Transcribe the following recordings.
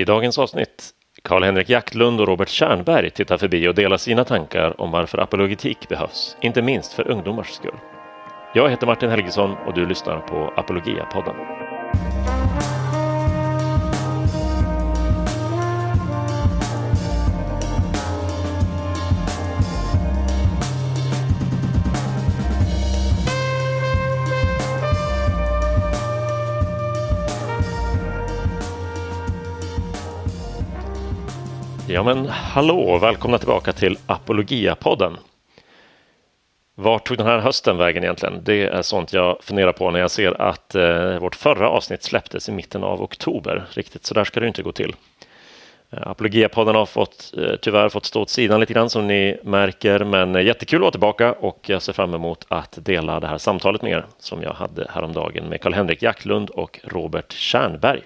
I dagens avsnitt Karl-Henrik Jaktlund och Robert Tjärnberg tittar förbi och delar sina tankar om varför apologetik behövs, inte minst för ungdomars skull. Jag heter Martin Helgesson och du lyssnar på Apologia-podden. Ja men hallå, välkomna tillbaka till Apologia-podden. Vart tog den här hösten vägen egentligen? Det är sånt jag funderar på när jag ser att eh, vårt förra avsnitt släpptes i mitten av oktober. Riktigt så där ska det inte gå till. Eh, Apologia-podden har fått, eh, tyvärr fått stå åt sidan lite grann som ni märker, men eh, jättekul att vara tillbaka och jag ser fram emot att dela det här samtalet med er som jag hade häromdagen med Karl-Henrik Jacklund och Robert Tjärnberg.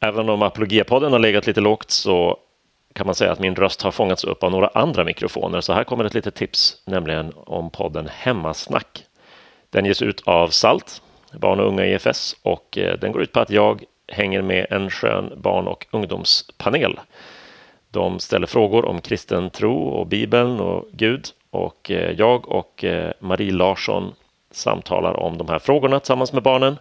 Även om Apologia-podden har legat lite lågt så kan man säga att min röst har fångats upp av några andra mikrofoner. Så här kommer ett litet tips, nämligen om podden Hemmasnack. Den ges ut av SALT, barn och unga EFS, och eh, den går ut på att jag hänger med en skön barn och ungdomspanel. De ställer frågor om kristen tro och Bibeln och Gud och eh, jag och eh, Marie Larsson samtalar om de här frågorna tillsammans med barnen.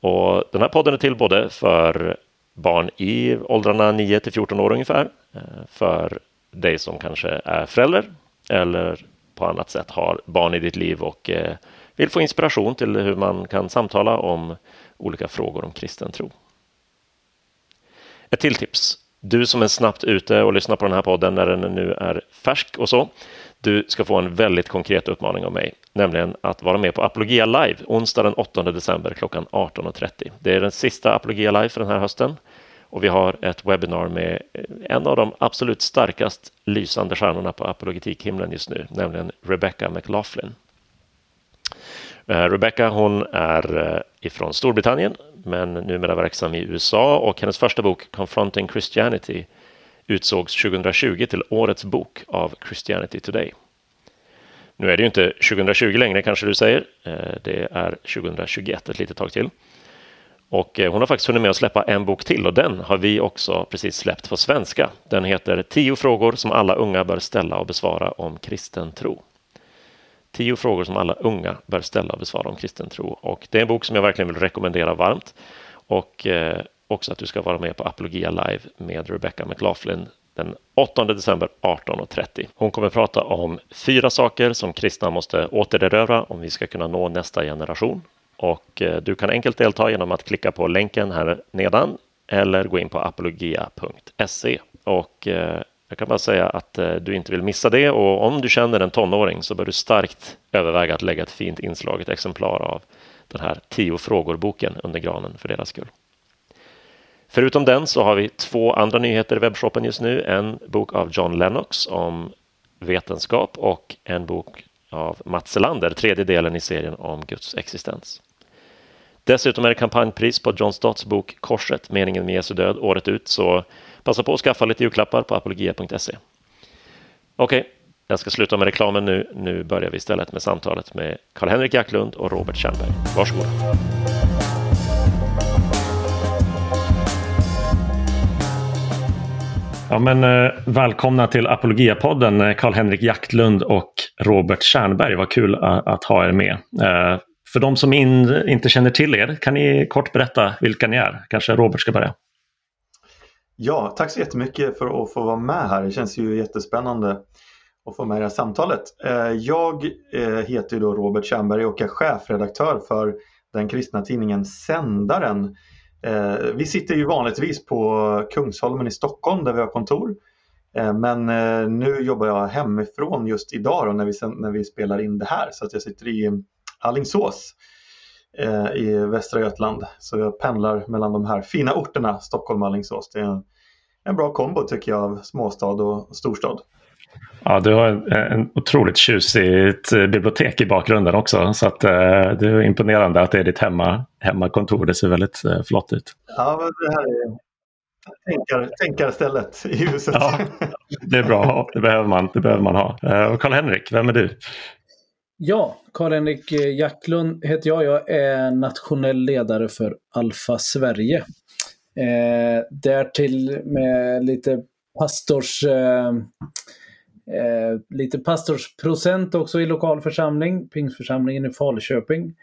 Och den här podden är till både för barn i åldrarna 9 till 14 år ungefär. Eh, för dig som kanske är förälder eller på annat sätt har barn i ditt liv och eh, vill få inspiration till hur man kan samtala om olika frågor om kristen tro. Ett till tips. Du som är snabbt ute och lyssnar på den här podden när den nu är färsk och så. Du ska få en väldigt konkret uppmaning av mig, nämligen att vara med på Apologia Live onsdag den 8 december klockan 18.30. Det är den sista Apologia Live för den här hösten och vi har ett webbinar med eh, en av de absolut starkast lysande stjärnorna på apologetikhimlen just nu, nämligen Rebecca McLaughlin. Eh, Rebecca hon är eh, ifrån Storbritannien men numera verksam i USA och hennes första bok Confronting Christianity utsågs 2020 till årets bok av Christianity Today. Nu är det ju inte 2020 längre kanske du säger. Eh, det är 2021 ett litet tag till. Och eh, hon har faktiskt hunnit med att släppa en bok till och den har vi också precis släppt på svenska. Den heter Tio frågor som alla unga bör ställa och besvara om kristen tro. Tio frågor som alla unga bör ställa och besvara om kristen tro. Och det är en bok som jag verkligen vill rekommendera varmt. Och eh, också att du ska vara med på Apologia Live med Rebecca McLaughlin den 8 december 18.30. Hon kommer prata om fyra saker som kristna måste återerövra om vi ska kunna nå nästa generation. Och eh, du kan enkelt delta genom att klicka på länken här nedan eller gå in på apologia.se. Och eh, jag kan bara säga att eh, du inte vill missa det och om du känner en tonåring så bör du starkt överväga att lägga ett fint inslaget exemplar av den här tio frågor-boken under granen för deras skull. Förutom den så har vi två andra nyheter i webbshoppen just nu. En bok av John Lennox om vetenskap och en bok av Mats Selander, tredje delen i serien om Guds existens. Dessutom är det kampanjpris på John Stotts bok Korset, meningen med Jesu död, året ut. Så passa på att skaffa lite julklappar på apologia.se. Okej, okay, jag ska sluta med reklamen nu. Nu börjar vi istället med samtalet med Karl-Henrik Jacklund och Robert Tjernberg. Varsågoda. Ja, men, eh, välkomna till Apologia-podden Karl-Henrik Jaktlund och Robert Tjernberg. Vad kul att, att ha er med. Eh, för de som in, inte känner till er, kan ni kort berätta vilka ni är? Kanske Robert ska börja. Ja, tack så jättemycket för att få vara med här. Det känns ju jättespännande att få med i det här samtalet. Eh, jag eh, heter ju då Robert Tjernberg och är chefredaktör för den kristna tidningen Sändaren. Eh, vi sitter ju vanligtvis på Kungsholmen i Stockholm där vi har kontor. Eh, men eh, nu jobbar jag hemifrån just idag när vi, när vi spelar in det här så att jag sitter i Allingsås eh, i Västra Götaland. Så jag pendlar mellan de här fina orterna Stockholm och Allingsås. Det är en, en bra kombo tycker jag av småstad och storstad. Ja, du har en, en otroligt tjusigt bibliotek i bakgrunden också. Så att, eh, det är imponerande att det är ditt hemma, hemmakontor. Det ser väldigt eh, flott ut. Ja, men det här är tänkar, tänkarstället i huset. Ja, det är bra. Det behöver man, det behöver man ha. Eh, Karl-Henrik, vem är du? Ja, Karl-Henrik Jacklund heter jag. Jag är nationell ledare för Alfa Sverige. Eh, därtill med lite pastors... Eh, eh, lite pastorsprocent också i lokal församling, Pingstförsamlingen i Falköping.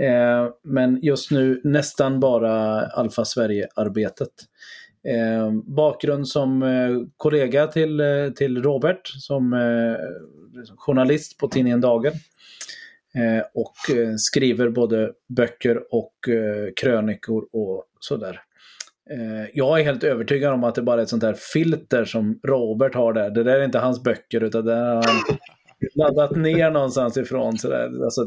Eh, men just nu nästan bara Alfa Sverige-arbetet. Eh, bakgrund som eh, kollega till, eh, till Robert som eh, journalist på tidningen Dagen. Eh, och eh, skriver både böcker och eh, krönikor och sådär. Jag är helt övertygad om att det bara är ett sånt där filter som Robert har där. Det där är inte hans böcker utan det är han laddat ner någonstans ifrån. Så där, alltså,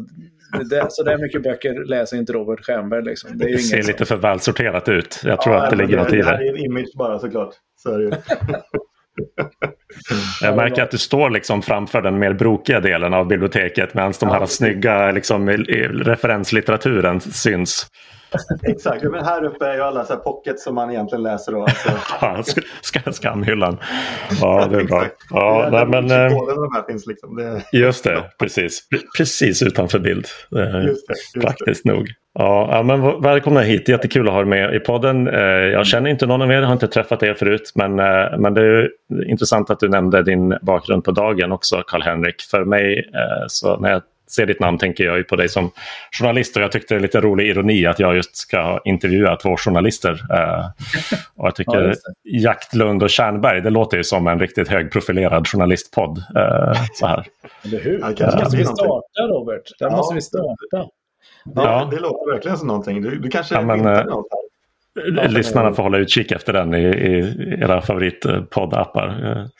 det, så där mycket böcker läser inte Robert Stjernberg. Liksom. Det, det ser lite för välsorterat ut. Jag tror ja, att det ligger något i det. Det här är en image bara såklart. Så är det Jag märker att du står liksom framför den mer brokiga delen av biblioteket medan de här ja. snygga liksom, referenslitteraturen syns. Exakt, men här uppe är ju alla så här pockets som man egentligen läser. Då, alltså. skamhyllan. Ja, det är bra. Ja, nej, men, de här finns liksom. Det... Just det, precis. Precis utanför bild. Just det, just Praktiskt det. nog. Ja, men välkomna hit, jättekul att ha er med i podden. Eh, jag känner inte någon av er, har inte träffat er förut. Men, eh, men det är intressant att du nämnde din bakgrund på dagen också, Karl-Henrik. För mig, eh, så när jag ser ditt namn tänker jag på dig som journalist och jag tyckte det är lite rolig ironi att jag just ska intervjua två journalister. Uh, och jag tycker ja, Jaktlund och Kärnberg, det låter ju som en riktigt högprofilerad journalistpodd. Uh, så här. Eller hur? Ja, Där måste vi starta Robert. Där ja. måste vi starta. Ja, det låter verkligen som någonting. Du, du kanske ja, men, uh, något här. Lyssnarna får hålla utkik efter den i, i era favoritpoddappar.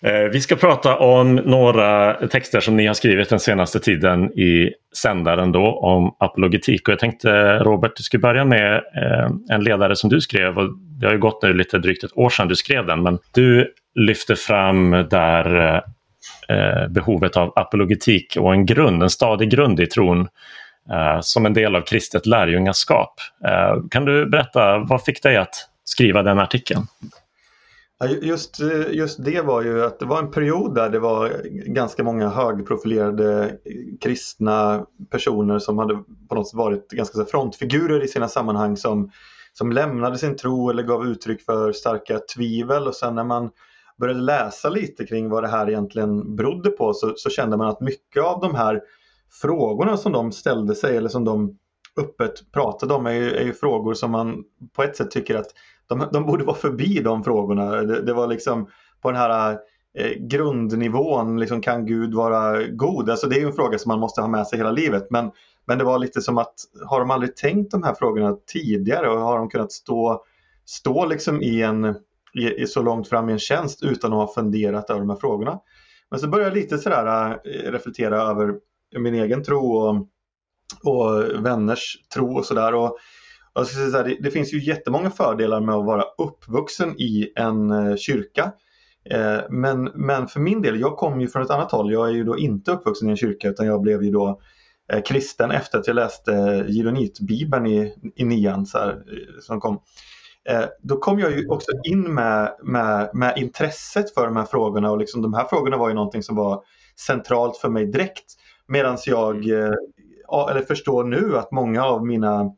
Eh, vi ska prata om några texter som ni har skrivit den senaste tiden i sändaren då om apologetik. Och jag tänkte Robert, du skulle börja med eh, en ledare som du skrev. Och det har ju gått nu lite drygt ett år sedan du skrev den. Men du lyfter fram där eh, behovet av apologetik och en grund, en stadig grund i tron Eh, som en del av kristet lärjungaskap. Eh, kan du berätta, vad fick dig att skriva den artikeln? Just, eh, just det var ju att det var en period där det var ganska många högprofilerade kristna personer som hade på något sätt varit ganska frontfigurer i sina sammanhang som, som lämnade sin tro eller gav uttryck för starka tvivel och sen när man började läsa lite kring vad det här egentligen berodde på så, så kände man att mycket av de här frågorna som de ställde sig eller som de öppet pratade om är ju, är ju frågor som man på ett sätt tycker att de, de borde vara förbi de frågorna. Det, det var liksom på den här eh, grundnivån, liksom, kan Gud vara god? Alltså det är ju en fråga som man måste ha med sig hela livet. Men, men det var lite som att, har de aldrig tänkt de här frågorna tidigare och har de kunnat stå, stå liksom i en, i, i så långt fram i en tjänst utan att ha funderat över de här frågorna? Men så började jag lite sådär eh, reflektera över min egen tro och, och vänners tro och sådär. Och, och så det, det, finns ju jättemånga fördelar med att vara uppvuxen i en eh, kyrka. Eh, men, men för min del, jag kom ju från ett annat håll. Jag är ju då inte uppvuxen i en kyrka utan jag blev ju då eh, kristen efter att jag läste eh, Gironitbibeln i, i nian så här, eh, som kom. Eh, då kom jag ju också in med, med, med intresset för de här frågorna och liksom de här frågorna var ju någonting som var centralt för mig direkt. Medan jag mm. eh, eller förstår nu att många av mina,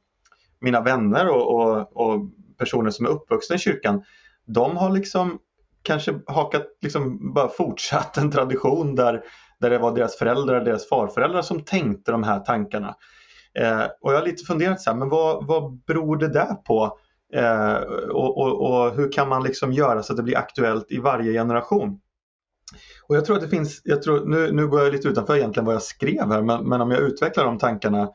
mina vänner och, och, och, personer som är uppvuxna i kyrkan, de har liksom kanske hakat, liksom bara fortsatt en tradition där, där det var deras föräldrar, deras farföräldrar som tänkte de här tankarna. Eh, och jag har lite funderat så här, men vad, vad beror det där på? Eh, och, och, och, hur kan man liksom göra så att det blir aktuellt i varje generation? Och jag tror att det finns, jag tror, nu, nu går jag lite utanför egentligen vad jag skrev här, men, men om jag utvecklar de tankarna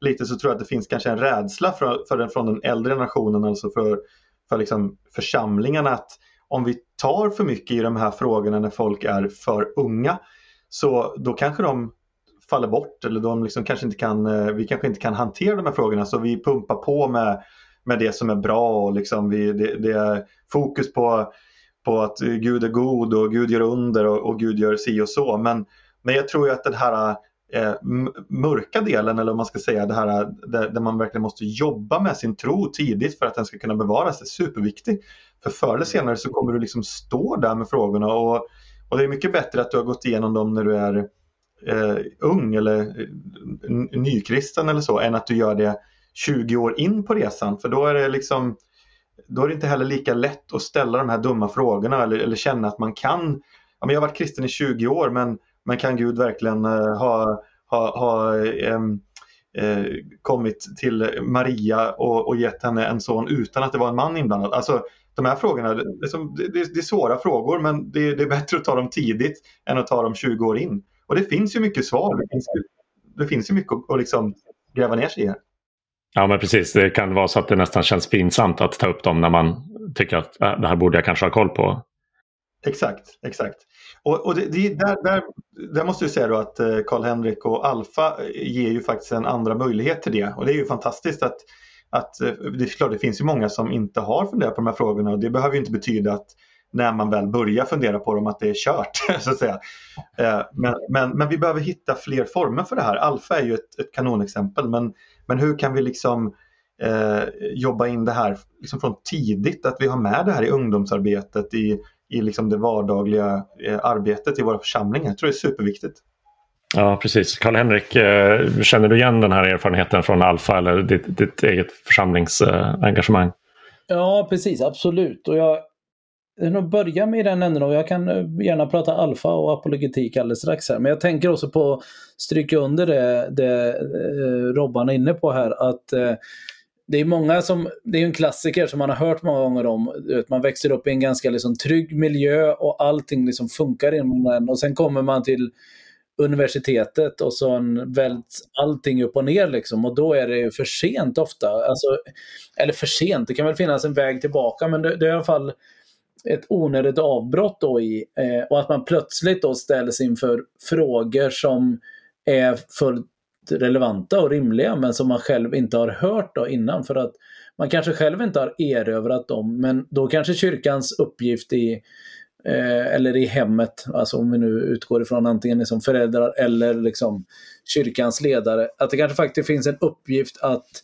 lite så tror jag att det finns kanske en rädsla för, för den, från den äldre generationen, alltså för, för liksom församlingarna att om vi tar för mycket i de här frågorna när folk är för unga så då kanske de faller bort eller de liksom kanske inte kan, eh, vi kanske inte kan hantera de här frågorna så vi pumpar på med, med det som är bra och liksom vi, det, det är fokus på på att Gud är god och Gud gör under och, och Gud gör si och så. Men, men jag tror ju att den här eh, mörka delen, eller om man ska säga det här där, där, man verkligen måste jobba med sin tro tidigt för att den ska kunna bevaras, är superviktig. För förr eller senare så kommer du liksom stå där med frågorna och, och det är mycket bättre att du har gått igenom dem när du är eh, ung eller eh, nykristen eller så, än att du gör det 20 år in på resan. För då är det liksom då är det inte heller lika lätt att ställa de här dumma frågorna eller, eller känna att man kan. Ja, men jag har varit kristen i 20 år men, men kan Gud verkligen eh, ha, ha, ha um, kommit till Maria och, och gett henne en son utan att det var en man inblandad? Alltså, de här frågorna, det, det, det är svåra frågor men det, det, är bättre att ta dem tidigt än att ta dem 20 år in. Och det finns ju mycket svar. Det finns, det finns ju mycket att, att liksom gräva ner sig i här. Ja men precis, det kan vara så att det nästan känns pinsamt att ta upp dem när man tycker att äh, det här borde jag kanske ha koll på. Exakt, exakt. Och, och det, det, där, där, där måste jag säga då att eh, Karl-Henrik och Alfa eh, ger ju faktiskt en andra möjlighet till det. Och det är ju fantastiskt att, att eh, det är klart det finns ju många som inte har funderat på de här frågorna och det behöver ju inte betyda att när man väl börjar fundera på dem att det är kört. så att säga. Men, men, men vi behöver hitta fler former för det här. Alfa är ju ett, ett kanonexempel men, men hur kan vi liksom eh, jobba in det här liksom från tidigt? Att vi har med det här i ungdomsarbetet, i, i liksom det vardagliga eh, arbetet i våra församlingar. Jag tror det är superviktigt. Ja, precis. Karl-Henrik, eh, känner du igen den här erfarenheten från Alfa eller ditt, ditt eget församlingsengagemang? Ja, precis. Absolut. Och jag Eh, nog börja med den änden och jag kan eh, gärna prata alfa och apologetik alldeles strax här. Men jag tänker också på att stryka under det, det eh, Robban är inne på här att eh, det är många som, det är en klassiker som man har hört många gånger om. Man växer upp i en ganska liksom trygg miljö och allting liksom funkar inom den och sen kommer man till universitetet och så välts allting upp och ner liksom och då är det för sent ofta. Alltså, eller för sent, det kan väl finnas en väg tillbaka men det, det är i alla fall ett onödigt avbrott då i eh, och att man plötsligt då ställs inför frågor som är fullt relevanta och rimliga men som man själv inte har hört då innan för att man kanske själv inte har erövrat dem. Men då kanske kyrkans uppgift i eh, eller i hemmet, alltså om vi nu utgår ifrån antingen liksom föräldrar eller liksom kyrkans ledare, att det kanske faktiskt finns en uppgift att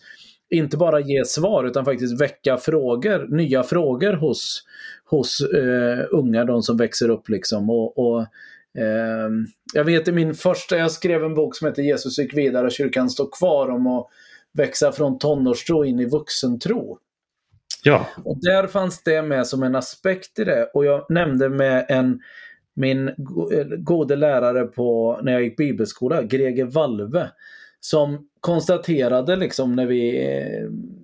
inte bara ge svar utan faktiskt väcka frågor, nya frågor hos, hos eh, unga, de som växer upp. Liksom. Och, och eh, jag vet i min första, jag skrev en bok som heter Jesus gick vidare och kyrkan står kvar om att växa från tonårstro in i vuxentro. Ja. Och där fanns det med som en aspekt i det och jag nämnde med en min gode lärare på, när jag gick bibelskola, Greger Valve, som konstaterade liksom när vi,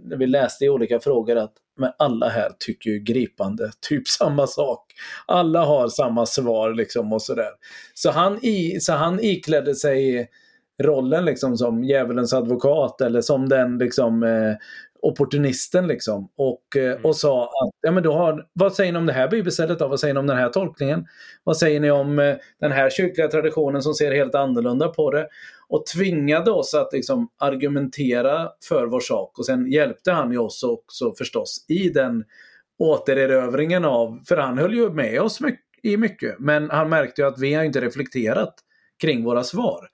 när vi läste i olika frågor att men alla här tycker ju gripande typ samma sak. Alla har samma svar liksom och sådär. Så han, i, så han iklädde sig rollen liksom som djävulens advokat eller som den liksom eh, opportunisten liksom. Och, eh, mm. och sa att, ja men då har, vad säger ni om det här bibelstället då? Vad säger ni om den här tolkningen? Vad säger ni om eh, den här kyrkliga traditionen som ser helt annorlunda på det? Och tvingade oss att liksom argumentera för vår sak. Och sen hjälpte han ju oss också förstås i den återerövringen av, för han höll ju med oss mycket, i mycket, men han märkte ju att vi har inte reflekterat kring våra svar.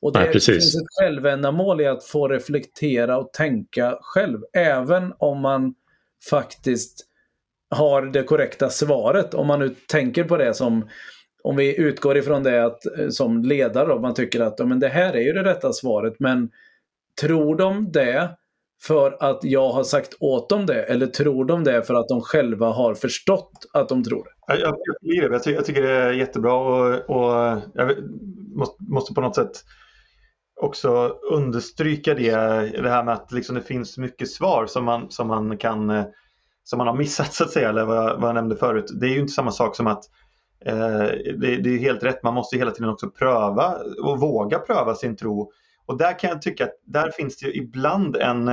Och det Nej, finns ett självändamål i att få reflektera och tänka själv. Även om man faktiskt har det korrekta svaret. Om man nu tänker på det som om vi utgår ifrån det att eh, som ledare om man tycker att men det här är ju det rätta svaret. Men tror de det för att jag har sagt åt dem det? Eller tror de det för att de själva har förstått att de tror det? Jag, jag, jag, jag tycker det är jättebra och, och jag måste, måste på något sätt också understryka det, det här med att liksom det finns mycket svar som man, som man kan eh, som man har missat så att säga, eller vad jag, vad jag nämnde förut. Det är ju inte samma sak som att eh, Eh, det, det, är helt rätt, man måste hela tiden också pröva och våga pröva sin tro. Och där kan jag tycka att där finns det ju ibland en,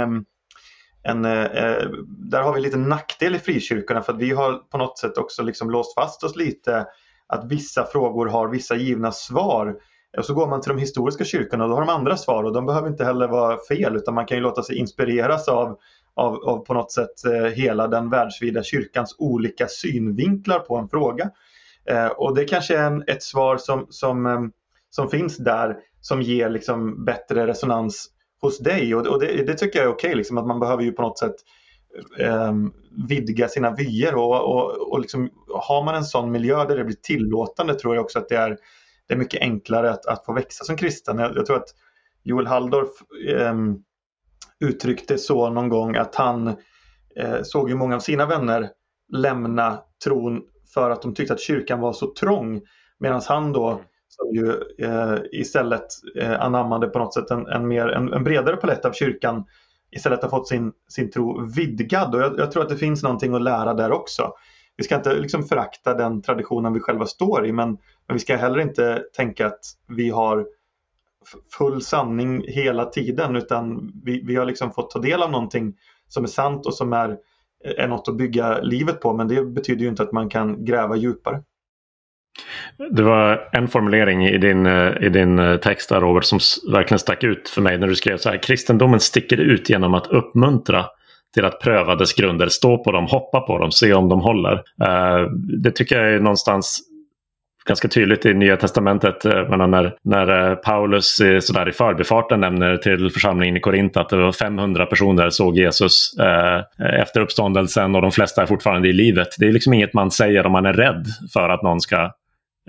en eh, eh, där har vi lite nackdel i frikyrkorna för att vi har på något sätt också liksom låst fast oss lite att vissa frågor har vissa givna svar och så går man till de historiska kyrkorna och då har de andra svar och de behöver inte heller vara fel utan man kan ju låta sig inspireras av, av, av på något sätt hela den världsvida kyrkans olika synvinklar på en fråga. Eh, och det kanske är en, ett svar som, som, eh, som finns där som ger liksom bättre resonans hos dig och, och det, det, tycker jag är okej, okay, liksom, att man behöver ju på något sätt eh, vidga sina vyer och, och, och liksom, har man en sån miljö där det blir tillåtande tror jag också att det är det är mycket enklare att, att få växa som kristen. Jag, jag tror att Joel Halldorf eh, uttryckte så någon gång att han eh, såg ju många av sina vänner lämna tron för att de tyckte att kyrkan var så trång. Medan han då mm. som ju eh, istället eh, anammade på något sätt en, en, mer, en, en, bredare palett av kyrkan istället har fått sin, sin tro vidgad. Och jag, jag, tror att det finns någonting att lära där också. Vi ska inte liksom förakta den traditionen vi själva står i men, men vi ska heller inte tänka att vi har full sanning hela tiden utan vi, vi har liksom fått ta del av någonting som är sant och som är, är något att bygga livet på men det betyder ju inte att man kan gräva djupare. Det var en formulering i din, eh, i din eh, text där Robert som verkligen stack ut för mig när du skrev så här. Kristendomen sticker ut genom att uppmuntra till att pröva dess grunder, stå på dem, hoppa på dem, se om de håller. Eh, det tycker jag är någonstans ganska tydligt i Nya Testamentet menar, när, när Paulus i, sådär i förbifarten nämner till församlingen i Korint att det var 500 personer såg Jesus eh, efter uppståndelsen och de flesta är fortfarande i livet. Det är liksom inget man säger om man är rädd för att någon ska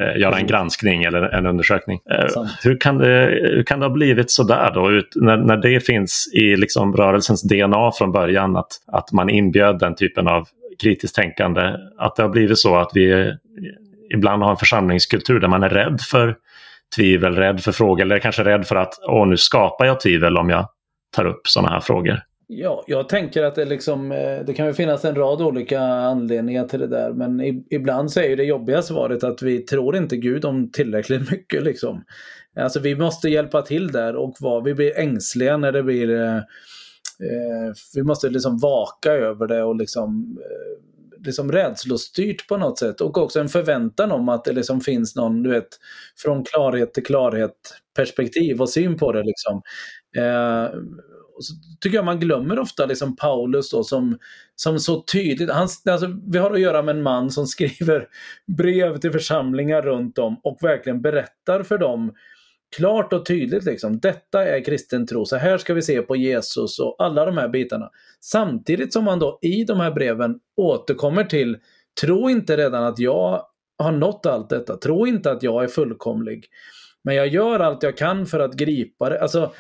eh, göra en granskning eller en undersökning. Eh, hur, kan det, hur kan det ha blivit sådär då? Ut, när, när det finns i liksom rörelsens DNA från början att, att man inbjöd den typen av kritiskt tänkande. Att det har blivit så att vi ibland har en församlingskultur där man är rädd för tvivel, rädd för frågor eller kanske rädd för att åh, nu skapar jag tvivel om jag tar upp sådana här frågor. Ja, jag tänker att det, liksom, eh, det kan ju finnas en rad olika anledningar till det där. Men ibland så är ju det jobbiga svaret att vi tror inte Gud om tillräckligt mycket. Liksom. Alltså vi måste hjälpa till där och var, vi blir ängsliga när det blir... Eh, eh, vi måste liksom vaka över det och liksom, eh, liksom rädslostyrt på något sätt. Och också en förväntan om att det liksom finns någon, du vet, från klarhet till klarhet perspektiv och syn på det. Liksom. Eh, så tycker jag man glömmer ofta liksom Paulus då som, som så tydligt, han, alltså, vi har att göra med en man som skriver brev till församlingar runt om och verkligen berättar för dem klart och tydligt liksom, detta är kristen tro, så här ska vi se på Jesus och alla de här bitarna. Samtidigt som man då i de här breven återkommer till, tro inte redan att jag har nått allt detta, tro inte att jag är fullkomlig. Men jag gör allt jag kan för att gripa det. Alltså,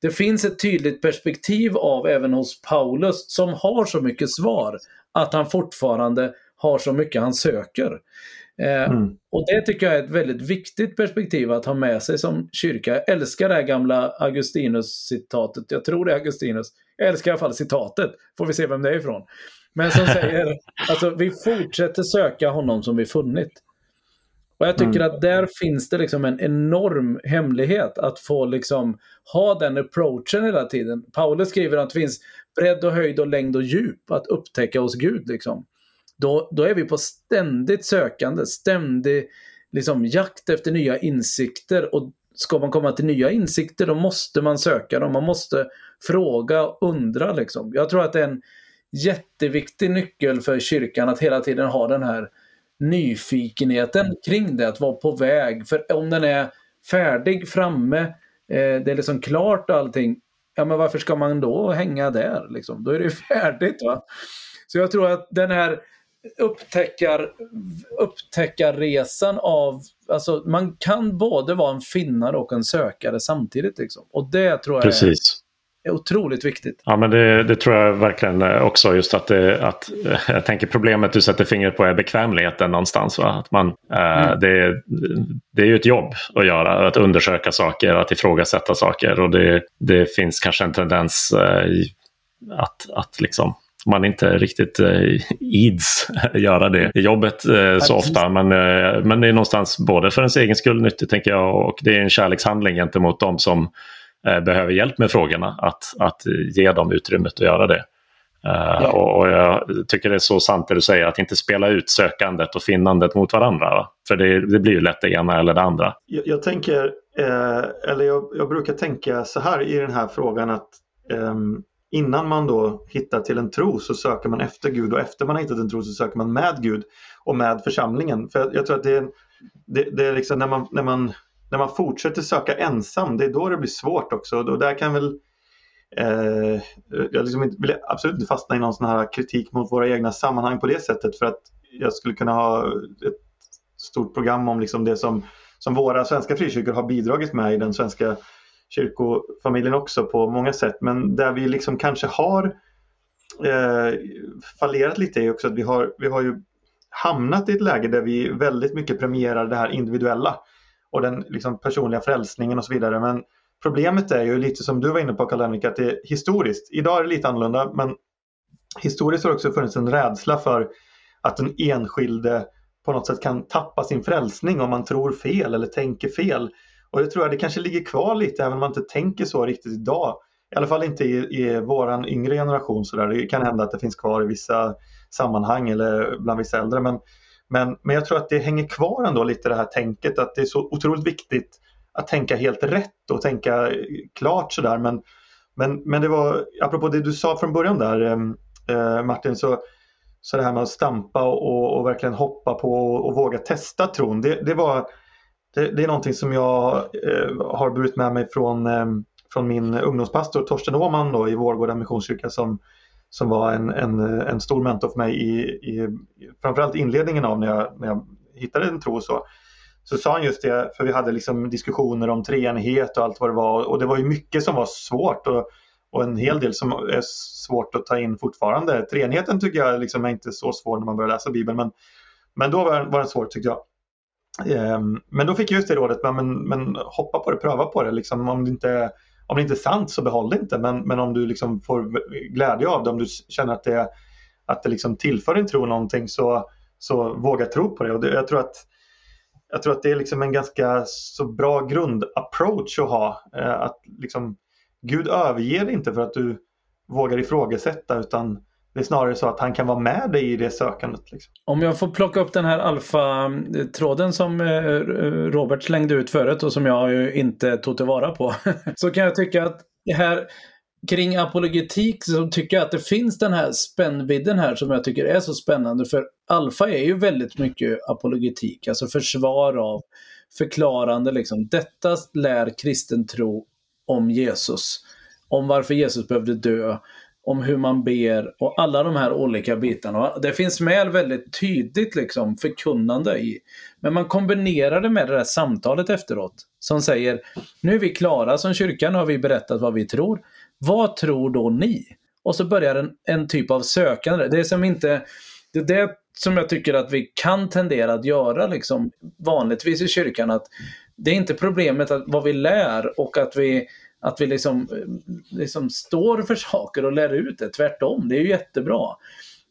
det finns ett tydligt perspektiv av även hos Paulus som har så mycket svar att han fortfarande har så mycket han söker. Eh, mm. Och det tycker jag är ett väldigt viktigt perspektiv att ha med sig som kyrka. Jag älskar det här gamla Augustinus-citatet. Jag tror det är Augustinus. Jag älskar i alla fall citatet. Får vi se vem det är ifrån. Men som säger, alltså vi fortsätter söka honom som vi funnit. Och jag tycker mm. att där finns det liksom en enorm hemlighet att få liksom ha den approachen hela tiden. Paulus skriver att det finns bredd och höjd och längd och djup att upptäcka hos Gud. Liksom. Då, då är vi på ständigt sökande, ständig liksom, jakt efter nya insikter. Och ska man komma till nya insikter då måste man söka dem. Man måste fråga och undra. Liksom. Jag tror att det är en jätteviktig nyckel för kyrkan att hela tiden ha den här nyfikenheten kring det, att vara på väg. För om den är färdig, framme, eh, det är liksom klart och allting, ja men varför ska man då hänga där? Liksom? Då är det ju färdigt. Va? Så jag tror att den här upptäckar, upptäckarresan av, alltså man kan både vara en finnare och en sökare samtidigt. Liksom. Och det tror jag Precis är otroligt viktigt. Ja, men det, det, tror jag verkligen också. Just att, det, att jag tänker problemet du sätter fingret på är bekvämligheten någonstans. Va? Att man, eh, mm. det, det är ju ett jobb att göra, att undersöka saker, att ifrågasätta saker. Och det, det finns kanske en tendens eh, att, att liksom man inte riktigt eh, ids göra det i jobbet eh, så ofta. Men, eh, men det är någonstans både för ens egen skull nyttigt tänker jag och det är en kärlekshandling gentemot dem som Eh, behöver hjälp med frågorna, att, att ge dem utrymmet att göra det. Ja. Och, jag tycker det är så sant det du säger, att inte spela ut sökandet och finnandet mot varandra. För det, det blir ju lätt det ena eller det andra. Jag, jag tänker, eh, eller jag, jag, brukar tänka så här i den här frågan att eh, innan man då hittar till en tro så söker man efter Gud och efter man har hittat en tro så söker man med Gud och med församlingen. För jag, tror att det är, det, det är liksom när man, när man när man fortsätter söka ensam, det är då det blir svårt också. Och där kan väl eh, jag liksom vill absolut inte fastna i någon sån här kritik mot våra egna sammanhang på det sättet för att jag skulle kunna ha ett stort program om liksom det som, som våra svenska frikyrkor har bidragit med i den svenska kyrkofamiljen också på många sätt. Men där vi liksom kanske har eh, fallerat lite är också att vi har, vi har ju hamnat i ett läge där vi väldigt mycket premierar det här individuella och den liksom, personliga frälsningen och så vidare. Men problemet är ju lite som du var inne på Karl-Henrik, att det är historiskt. Idag är det lite annorlunda men historiskt har det också funnits en rädsla för att den enskilde på något sätt kan tappa sin frälsning om man tror fel eller tänker fel. Och det tror jag det kanske ligger kvar lite även om man inte tänker så riktigt idag. I alla fall inte i, i våran yngre generation. Så där. Det kan hända att det finns kvar i vissa sammanhang eller bland vissa äldre. Men, men, men jag tror att det hänger kvar ändå lite det här tänket att det är så otroligt viktigt att tänka helt rätt och tänka klart sådär. Men, men, men det var, apropå det du sa från början där eh, eh Martin, så, så det här med att stampa och, och verkligen hoppa på och, och våga testa tron. Det, det, var, det, det är någonting som jag eh, har burit med mig från, eh, från min ungdomspastor Torsten Åman då, i Vårgårda Missionskyrka som, som var en, en, en stor mentor för mig i, i framförallt inledningen av när jag, när jag hittade en tro och så. Så sa han just det, för vi hade liksom diskussioner om treenighet och allt vad det var och det var ju mycket som var svårt och, och en hel del som är svårt att ta in fortfarande. Treenigheten tycker jag liksom är inte så svår när man börjar läsa Bibeln men, men då var, var den svår tyckte jag. Ehm, men då fick jag just det rådet, men, men hoppa på det, pröva på det. Liksom, om, det inte, om det inte är sant så behåll det inte. Men, men om du liksom får glädje av det, om du känner att det, att det liksom tillför din tro någonting så, så våga tro på det. Och det, jag, tror att, jag tror att det är liksom en ganska så bra grundapproach att ha. Eh, att liksom, Gud överger dig inte för att du vågar ifrågasätta utan det är snarare så att han kan vara med dig i det sökandet. Liksom. Om jag får plocka upp den här alfa-tråden som eh, Robert slängde ut förut och som jag ju inte tog tillvara på. så kan jag tycka att här kring apologetik så tycker jag att det finns den här spännvidden här som jag tycker är så spännande. För alfa är ju väldigt mycket apologetik, alltså försvar av, förklarande liksom. Detta lär kristen tro om Jesus. Om varför Jesus behövde dö om hur man ber och alla de här olika bitarna. Det finns med väldigt tydligt liksom förkunnande i. Men man kombinerar det med det där samtalet efteråt som säger nu är vi klara som kyrka, nu har vi berättat vad vi tror. Vad tror då ni? Och så börjar en, en typ av sökande. Det är som inte det är det som jag tycker att vi kan tendera att göra liksom vanligtvis i kyrkan. att Det är inte problemet att vad vi lär och att vi att vi liksom, liksom står för saker och lär ut det. Tvärtom, det är ju jättebra.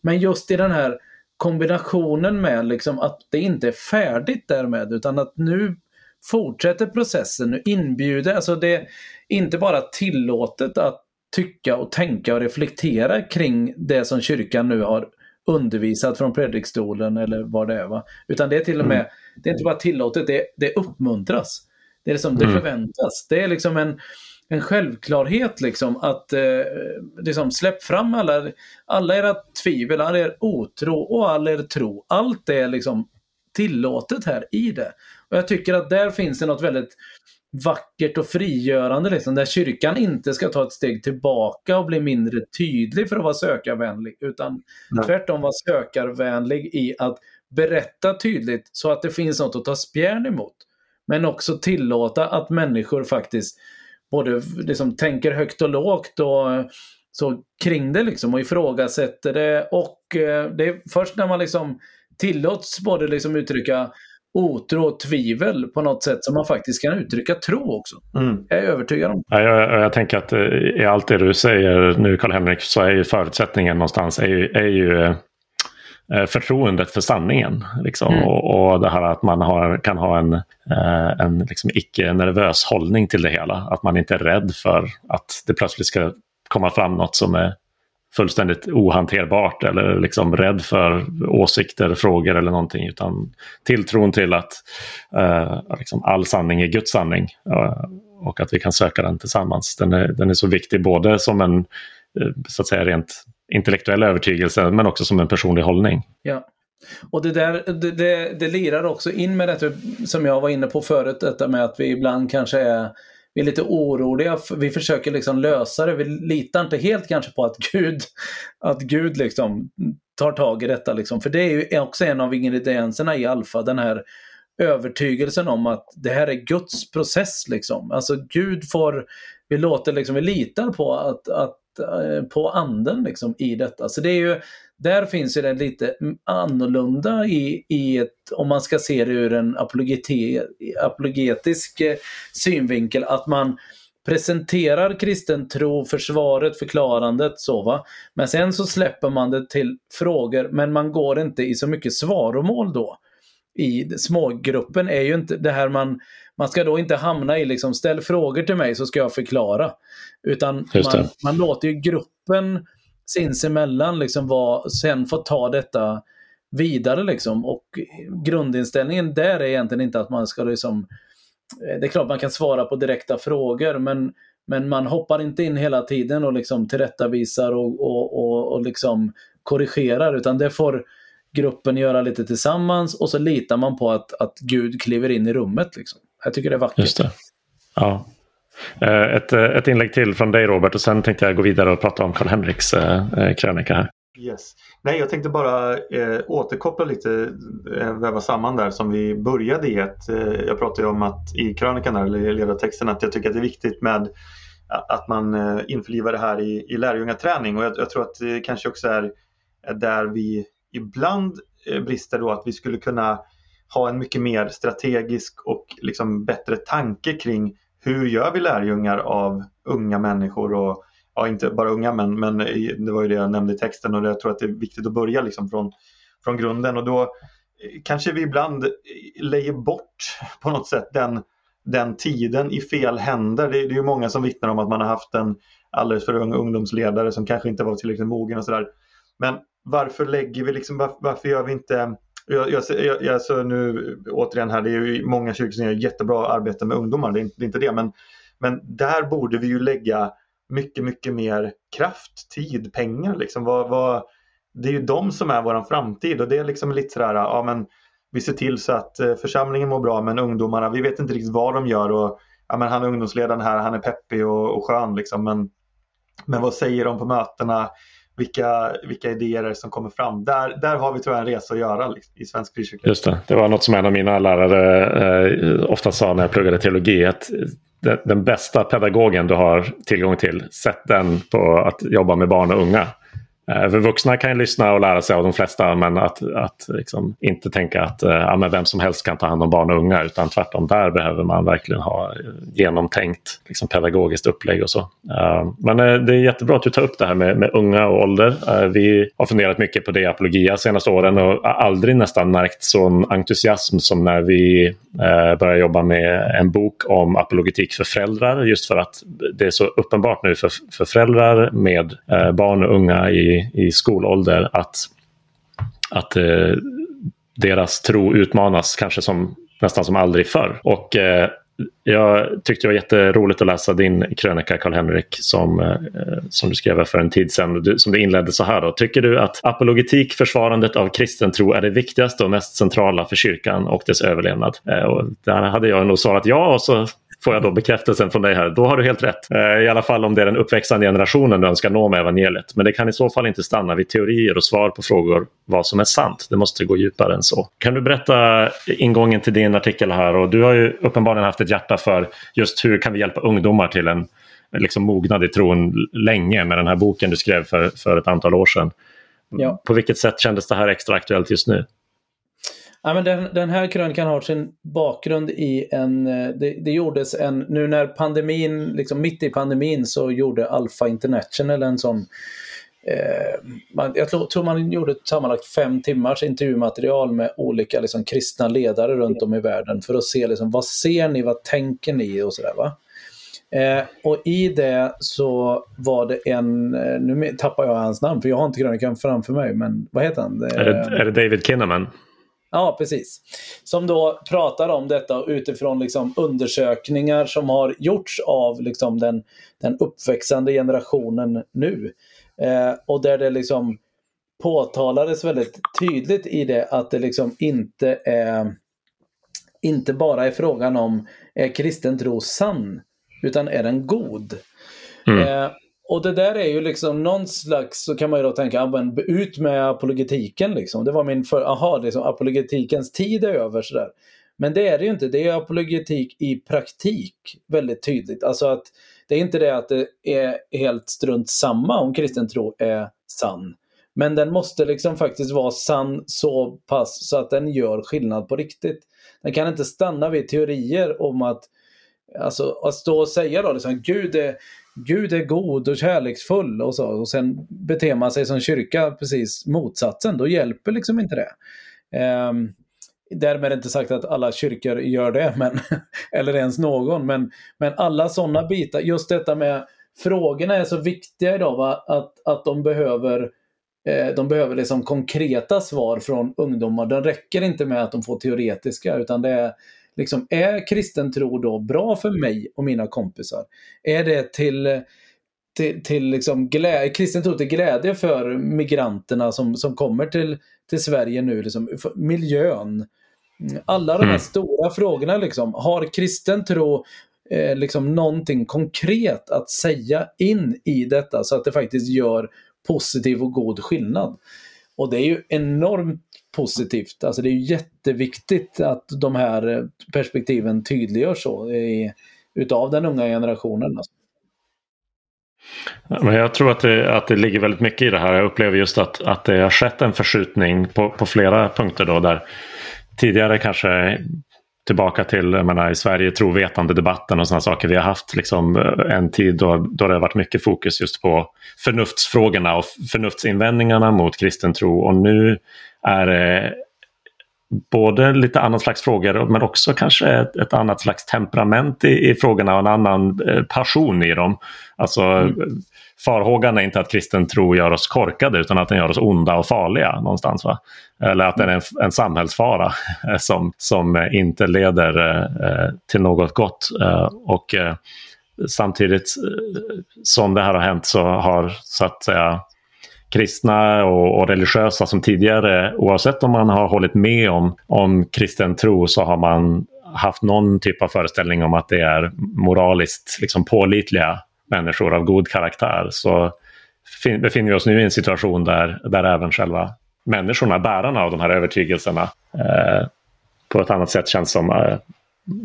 Men just i den här kombinationen med liksom att det inte är färdigt därmed utan att nu fortsätter processen, nu inbjuder, alltså det är inte bara tillåtet att tycka och tänka och reflektera kring det som kyrkan nu har undervisat från predikstolen eller vad det är. Va? Utan det är till och med, mm. det är inte bara tillåtet, det, det uppmuntras. Det är liksom, det mm. förväntas. Det är liksom en, en självklarhet liksom att eh, liksom släpp fram alla, alla era tvivel, all er otro och all er tro. Allt är liksom tillåtet här i det. Och jag tycker att där finns det något väldigt vackert och frigörande liksom, där kyrkan inte ska ta ett steg tillbaka och bli mindre tydlig för att vara sökarvänlig utan Nej. tvärtom vara sökarvänlig i att berätta tydligt så att det finns något att ta spjärn emot. Men också tillåta att människor faktiskt både liksom tänker högt och lågt och så kring det liksom och ifrågasätter det och eh, det är först när man liksom tillåts både liksom uttrycka otro och tvivel på något sätt som man faktiskt kan uttrycka tro också. Mm. Jag är övertygad om. Ja, jag, jag, tänker att eh, i allt det du säger nu Karl-Henrik så är ju förutsättningen någonstans är ju, är ju eh, Eh, förtroendet för sanningen. Liksom. Mm. Och, och, det här att man har, kan ha en, eh, en liksom icke-nervös hållning till det hela. Att man inte är rädd för att det plötsligt ska komma fram något som är fullständigt ohanterbart eller liksom rädd för åsikter, frågor eller någonting. Utan tilltron till att eh, liksom all sanning är Guds sanning eh, och att vi kan söka den tillsammans. Den är, den är så viktig både som en eh, så att säga rent intellektuella övertygelsen men också som en personlig hållning. Ja. Och det där det, det, det lirar också in med det som jag var inne på förut, detta med att vi ibland kanske är vi är lite oroliga, vi försöker liksom lösa det, vi litar inte helt kanske på att Gud, att Gud liksom tar tag i detta. Liksom. För det är ju också en av ingredienserna i alfa, den här övertygelsen om att det här är Guds process. Liksom. Alltså Gud får, vi låter liksom, vi litar på att, att Eh, på anden liksom i detta. Så det är ju, där finns ju det lite annorlunda i, i ett, om man ska se det ur en apologetisk eh, synvinkel, att man presenterar kristen tro, försvaret, förklarandet så va. Men sen så släpper man det till frågor men man går inte i så mycket svaromål då. I smågruppen är ju inte det här man man ska då inte hamna i liksom ställ frågor till mig så ska jag förklara. Utan man, man, låter ju gruppen sinsemellan liksom vara, sen få ta detta vidare liksom. Och grundinställningen där är egentligen inte att man ska liksom Eh, det är klart man kan svara på direkta frågor men, men man hoppar inte in hela tiden och liksom tillrättavisar och, och, och, och liksom korrigerar utan det får gruppen göra lite tillsammans och så litar man på att, att Gud kliver in i rummet. Liksom. Jag tycker det är vackert. Just det. Ja. Eh, ett, eh, ett inlägg till från dig Robert och sen tänkte jag gå vidare och prata om Karl-Henriks krönika här. Yes. Nej, jag tänkte bara eh, återkoppla lite, eh, väva samman där som vi började i. Ett, eh, jag pratade ju om att i krönikan, eller ledartexten, att jag tycker att det är viktigt med att man eh, införlivar det här i, i lärjungaträning och jag, jag tror att det kanske också är där vi ibland eh, brister då att vi skulle kunna ha en mycket mer strategisk och liksom bättre tanke kring hur gör vi lärjungar av unga människor och ja, inte bara unga men, men det var ju det jag nämnde i texten och jag tror att det är viktigt att börja liksom från, från grunden och då eh, kanske vi ibland eh, lägger bort på något sätt den, den tiden i fel händer. Det, det är ju många som vittnar om att man har haft en alldeles för ung ungdomsledare som kanske inte var tillräckligt mogen och sådär. Men varför lägger vi liksom, varför, varför gör vi inte jag, jag, jag, jag, så nu återigen här, det är ju många kyrkor som gör jättebra arbete med ungdomar, det är inte det, är inte det men, men där borde vi ju lägga mycket, mycket mer kraft, tid, pengar. Liksom. Vad, vad, det är ju de som är vår framtid och det är liksom lite sådär, ja men vi ser till så att eh, församlingen mår bra men ungdomarna, vi vet inte riktigt vad de gör och ja, men han är ungdomsledaren här, han är peppig och, och skön liksom men, men vad säger de på mötena? Vilka, vilka idéer är det som kommer fram? Där, där har vi tyvärr en resa att göra liksom, i svensk frikyrka. Just det, det var något som en av mina lärare eh, ofta sa när jag pluggade teologi. Att den, den bästa pedagogen du har tillgång till, sätt den på att jobba med barn och unga. Eh, för vuxna kan ju lyssna och lära sig av de flesta men att, att liksom inte tänka att eh, ja, men vem som helst kan ta hand om barn och unga utan tvärtom där behöver man verkligen ha eh, genomtänkt liksom, pedagogiskt upplägg och så. Men det är jättebra att du tar upp det här med, med unga och ålder. Vi har funderat mycket på det i Apologia senaste åren och aldrig nästan märkt sån entusiasm som när vi började jobba med en bok om apologetik för föräldrar just för att det är så uppenbart nu för, för föräldrar med barn och unga i i, skolålder att, att eh, deras tro utmanas kanske som, nästan som aldrig förr. Och eh, jag tyckte det var jätteroligt att läsa din krönika Karl-Henrik som, eh, som du skrev för en tid sedan. Du, som du inledde så här. Då. Tycker du att apologetik, försvarandet av kristen tro är det viktigaste och mest centrala för kyrkan och dess överlevnad? Eh, och där hade jag nog svarat ja och så får jag då bekräftelsen från dig här. Då har du helt rätt. Eh, I alla fall om det är den uppväxande generationen du önskar nå med evangeliet. Men det kan i så fall inte stanna vid teorier och svar på frågor vad som är sant. Det måste gå djupare än så. Kan du berätta ingången till din artikel här? Och du har ju uppenbarligen haft ett hjärta för just hur kan vi hjälpa ungdomar till en liksom mognad i tron länge med den här boken du skrev för, för ett antal år sedan. Ja. På vilket sätt kändes det här extra aktuellt just nu? Ja, men den, den här krönikan har sin bakgrund i en, eh, det, det, gjordes en, nu när pandemin, liksom mitt i pandemin så gjorde Alpha International en sån eh, man, jag tror, man gjorde sammanlagt fem timmars intervjumaterial med olika liksom, kristna ledare runt om i världen för att se liksom, vad ser ni, vad tänker ni och sådär. Va? Eh, och i det så var det en, eh, nu tappar jag hans namn för jag har inte krönikan framför mig, men vad heter han? Är det, är det David Kinnaman? Ja, precis. Som då pratar om detta utifrån liksom undersökningar som har gjorts av liksom den, den uppväxande generationen nu. Eh, och där det liksom påtalades väldigt tydligt i det att det liksom inte är inte bara är frågan om är kristen tro sann, utan är den god? Mm. Eh, och det där är ju liksom någon slags, så kan man ju då tänka, ah, men ut med apologetiken liksom. Det var min för, aha, liksom, apologetikens tid är över sådär. Men det är det ju inte, det är apologetik i praktik väldigt tydligt. Alltså att det är inte det att det är helt strunt samma om kristen tro är sann. Men den måste liksom faktiskt vara sann så pass så att den gör skillnad på riktigt. Den kan inte stanna vid teorier om att Alltså att stå och säga då liksom Gud är, Gud är god och kärleksfull och så och sen beter man sig som kyrka precis motsatsen. Då hjälper liksom inte det. Um, Därmed inte sagt att alla kyrkor gör det, men, eller ens någon. Men, men alla sådana bitar, just detta med frågorna är så viktiga idag, va? Att, att de behöver eh, de behöver liksom konkreta svar från ungdomar. Det räcker inte med att de får teoretiska, utan det är liksom, är kristen tro då bra för mig och mina kompisar? Är det till, till, till liksom glädje, kristen tro till glädje för migranterna som, som kommer till, till Sverige nu, liksom, miljön? Alla de här mm. stora frågorna, liksom, har kristen tro eh, liksom någonting konkret att säga in i detta så att det faktiskt gör positiv och god skillnad? Och det är ju enormt positivt. Alltså det är jätteviktigt att de här eh, perspektiven tydliggörs så i, utav den unga generationen. Alltså. Men jag tror att det, att det ligger väldigt mycket i det här. Jag upplever just att, att det har skett en förskjutning på, på flera punkter då där tidigare kanske tillbaka till jag menar, i Sverige trovetande-debatten och sådana saker. Vi har haft liksom eh, en tid då, då det har varit mycket fokus just på förnuftsfrågorna och förnuftsinvändningarna mot kristen tro. Och nu är det både lite annan slags frågor men också kanske ett, ett annat slags temperament i, i, frågorna och en annan eh, passion i dem. Alltså mm. farhågan är inte att kristen tro gör oss korkade utan att den gör oss onda och farliga någonstans. Va? Eller att den är en, en samhällsfara som, som inte leder eh, till något gott. Eh, och eh, samtidigt eh, som det här har hänt så har så att säga kristna och, och, religiösa som tidigare, oavsett om man har hållit med om, om kristen tro, så har man haft någon typ av föreställning om att det är moraliskt liksom pålitliga människor av god karaktär. Så befinner vi oss nu i en situation där, där även själva människorna, bärarna av de här övertygelserna, eh, på ett annat sätt känns som eh,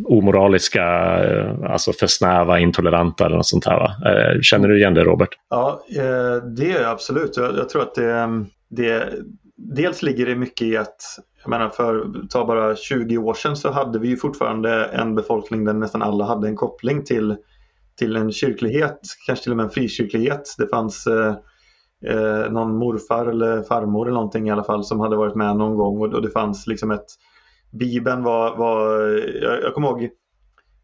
omoraliska, eh, alltså för snäva, intoleranta eller något sånt här. Va? Eh, känner du igen det Robert? Ja, eh, det det är absolut. Jag, tror att det, det dels ligger det mycket i att jag menar för ta bara 20 år sedan så hade vi ju fortfarande en befolkning där nästan alla hade en koppling till, till en kyrklighet, kanske till och med en frikyrklighet. Det fanns eh, någon morfar eller farmor eller någonting i alla fall som hade varit med någon gång och, och det fanns liksom ett Bibeln var, var jag, jag kommer ihåg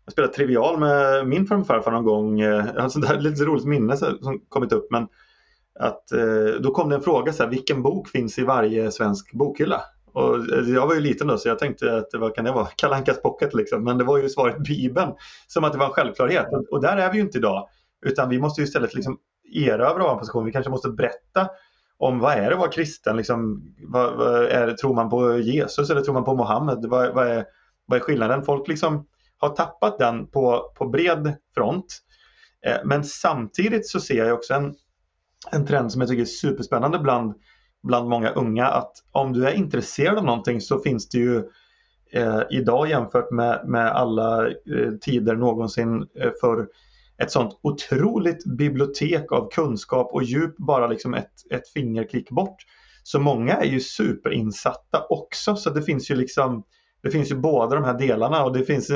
jag spelade Trivial med min farfar någon gång. Eh, jag har ett där lite roligt minne som kommit upp. Men att, eh, då kom det en fråga, så här, vilken bok finns i varje svensk bokhylla? Och eh, jag var ju liten då så jag tänkte att vad kan det vara? Kalankas pocket liksom. Men det var ju svaret Bibeln. Som att det var en självklarhet. Och där är vi ju inte idag. Utan vi måste ju istället liksom erövra vår position. Vi kanske måste berätta om vad är det att vara kristen? Liksom, vad, vad är det, tror man på Jesus eller tror man på Mohammed? Vad, vad, är, vad är skillnaden? Folk liksom har tappat den på, på bred front. Eh, men samtidigt så ser jag också en, en trend som jag tycker är superspännande bland, bland många unga att om du är intresserad av någonting så finns det ju eh, idag jämfört med, med alla eh, tider någonsin eh, för ett sånt otroligt bibliotek av kunskap och djup bara liksom ett, ett fingerklick bort. Så många är ju superinsatta också så det finns ju liksom det finns ju båda de här delarna och det finns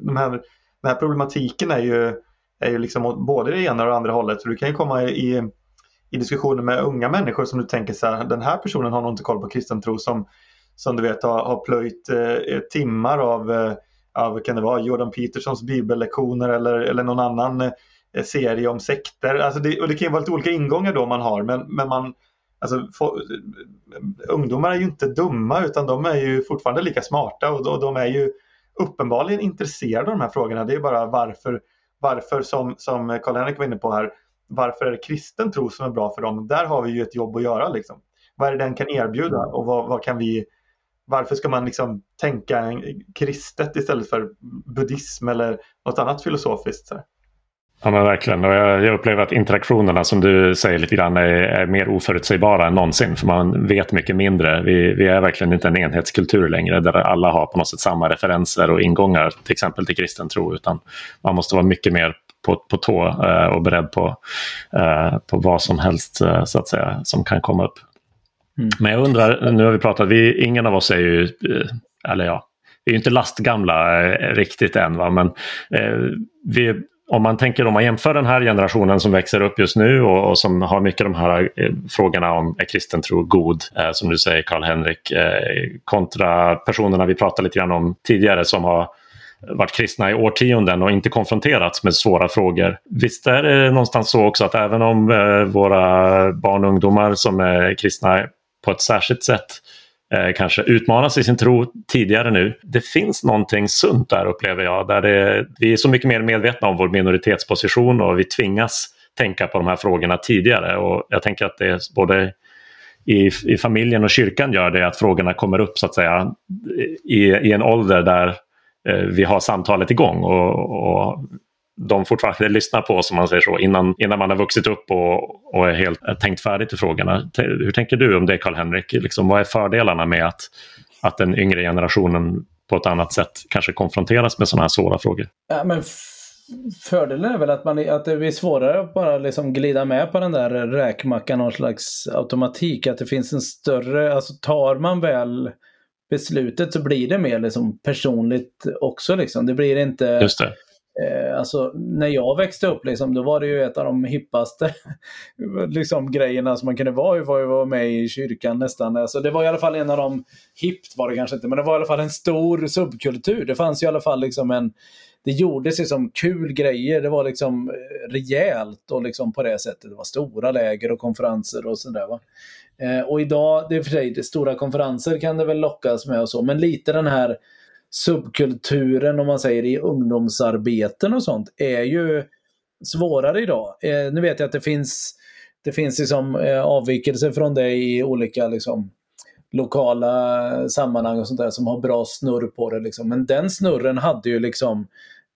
de här, den här problematiken är ju, är ju liksom både det ena och det andra hållet. Så du kan ju komma i, i diskussioner med unga människor som du tänker så här, den här personen har nog inte koll på kristen tro som, som du vet har, har plöjt eh, timmar av eh, vad kan det vara, Jordan Petersons bibellektioner eller, eller någon annan eh, serie om sekter. Alltså det, och det kan ju vara lite olika ingångar då man har men, men man, alltså, få, ungdomar är ju inte dumma utan de är ju fortfarande lika smarta och, och de är ju uppenbarligen intresserade av de här frågorna. Det är bara varför, varför som, som Karl-Henrik var inne på här, varför är det kristen tro som är bra för dem? Där har vi ju ett jobb att göra. Liksom. Vad är det den kan erbjuda och vad, vad kan vi varför ska man liksom tänka kristet istället för buddhism eller något annat filosofiskt? Så? Ja men verkligen. Och jag, jag, upplever att interaktionerna som du säger lite grann är, är, mer oförutsägbara än någonsin. För man vet mycket mindre. Vi, vi, är verkligen inte en enhetskultur längre där alla har på något sätt samma referenser och ingångar till exempel till kristen tro. Utan man måste vara mycket mer på, på tå eh, och beredd på, eh, på vad som helst eh, så att säga som kan komma upp. Mm. Men jag undrar, nu har vi pratat, vi, ingen av oss är ju, eh, eller ja, vi är ju inte lastgamla eh, riktigt än, va? men eh, vi, om man tänker om man jämför den här generationen som växer upp just nu och, och som har mycket de här eh, frågorna om är kristen tro god, eh, som du säger Karl-Henrik, eh, kontra personerna vi pratade lite grann om tidigare som har varit kristna i årtionden och inte konfronterats med svåra frågor. Visst är det någonstans så också att även om eh, våra barn och ungdomar som är kristna på ett särskilt sätt eh, kanske utmanas i sin tro tidigare nu. Det finns någonting sunt där upplever jag. Där det, vi är så mycket mer medvetna om vår minoritetsposition och vi tvingas tänka på de här frågorna tidigare. Och jag tänker att det är både i, i familjen och kyrkan gör det att frågorna kommer upp så att säga i, i en ålder där eh, vi har samtalet igång och, och de fortfarande lyssnar på oss, om man säger så, innan, innan man har vuxit upp och, och är helt är tänkt färdigt i frågorna. Hur tänker du om det, Karl-Henrik? Liksom, vad är fördelarna med att, att den yngre generationen på ett annat sätt kanske konfronteras med sådana här svåra frågor? Ja, men fördelen är väl att, man, att det blir svårare att bara liksom glida med på den där räkmackan, någon slags automatik. Att det finns en större, alltså tar man väl beslutet så blir det mer liksom personligt också. Liksom. Det blir inte... Just det Eh, alltså, när jag växte upp liksom, då var det ju ett av de hippaste liksom, grejerna som man kunde vara var att vara med i kyrkan nästan. Alltså, det var i alla fall en av de, hippt var det kanske inte, men det var i alla fall en stor subkultur. Det fanns i alla fall liksom en, det gjordes liksom kul grejer. Det var liksom rejält och liksom på det sättet. Det var stora läger och konferenser och sådär. Va? Eh, och idag, det är för sig, det stora konferenser kan det väl lockas med och så, men lite den här subkulturen om man säger i ungdomsarbeten och sånt är ju svårare idag. Eh, nu vet jag att det finns, det finns liksom, eh, avvikelser från det i olika liksom, lokala sammanhang och sånt där som har bra snurr på det. Liksom. Men den snurren hade ju liksom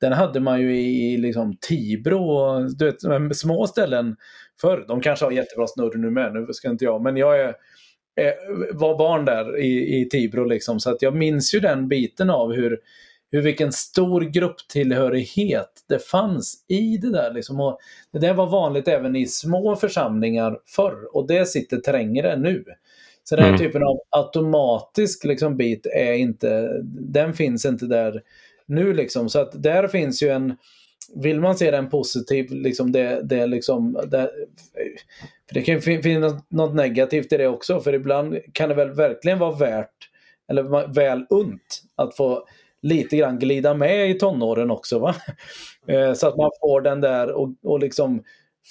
den hade man ju i liksom Tibro och du vet, små ställen förr. De kanske har jättebra snurr nu med, nu ska inte jag, men jag är var barn där i, i Tibro. Liksom, så att jag minns ju den biten av hur, hur vilken stor grupptillhörighet det fanns i det där. Liksom. Och det där var vanligt även i små församlingar förr och det sitter trängre nu. Så den här mm. typen av automatisk liksom, bit är inte, den finns inte där nu. Liksom. Så att där finns ju en, vill man se den positiv, liksom det, det, liksom, det, för det kan ju finnas något negativt i det också, för ibland kan det väl verkligen vara värt, eller väl unt, att få lite grann glida med i tonåren också. Va? Eh, så att man får den där och, och liksom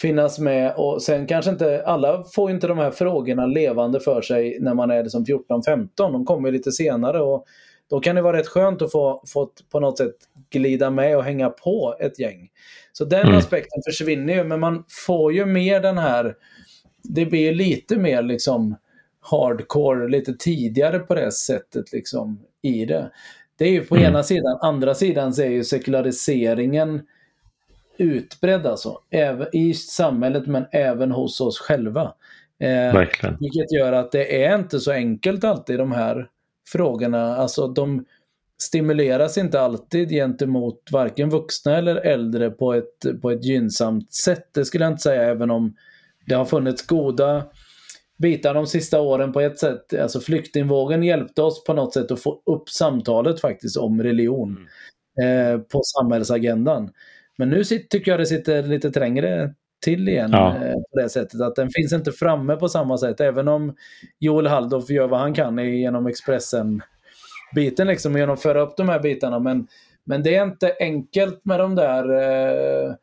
finnas med och sen kanske inte, alla får inte de här frågorna levande för sig när man är liksom 14-15, de kommer lite senare och då kan det vara rätt skönt att få, få på något sätt glida med och hänga på ett gäng. Så den mm. aspekten försvinner ju, men man får ju mer den här, det blir lite mer liksom hardcore lite tidigare på det sättet liksom i det. Det är ju på mm. ena sidan. Andra sidan så är ju sekulariseringen utbredd alltså. Även i samhället men även hos oss själva. Eh, Verkligen. Vilket gör att det är inte så enkelt alltid de här frågorna. Alltså de stimuleras inte alltid gentemot varken vuxna eller äldre på ett, på ett gynnsamt sätt. Det skulle jag inte säga även om det har funnits goda bitar de sista åren på ett sätt. Alltså flyktingvågen hjälpte oss på något sätt att få upp samtalet faktiskt om religion mm. eh, på samhällsagendan. Men nu tycker jag det sitter lite trängre till igen ja. eh, på det sättet. Att den finns inte framme på samma sätt. Även om Joel Halldorf gör vad han kan genom Expressen-biten liksom, genom att föra upp de här bitarna. Men, men det är inte enkelt med de där eh,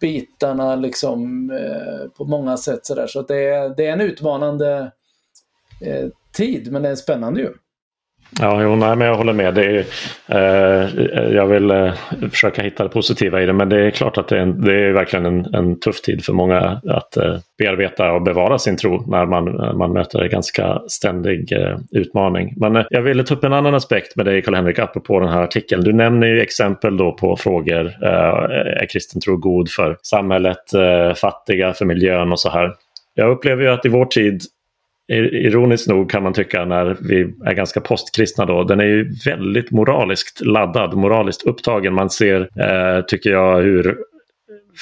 bitarna liksom, eh, på många sätt. Så, där. så det, är, det är en utmanande eh, tid, men det är spännande ju. Ja, jo, nej, men jag håller med. Det är, eh, jag vill eh, försöka hitta det positiva i det men det är klart att det är, en, det är verkligen en, en tuff tid för många att eh, bearbeta och bevara sin tro när man, man möter en ganska ständig eh, utmaning. Men eh, jag ville ta upp en annan aspekt med dig Karl-Henrik apropå den här artikeln. Du nämner ju exempel då på frågor. Eh, är kristen tro god för samhället, eh, fattiga för miljön och så här. Jag upplever ju att i vår tid ironiskt nog kan man tycka när vi är ganska postkristna då, den är ju väldigt moraliskt laddad, moraliskt upptagen. Man ser, eh, tycker jag, hur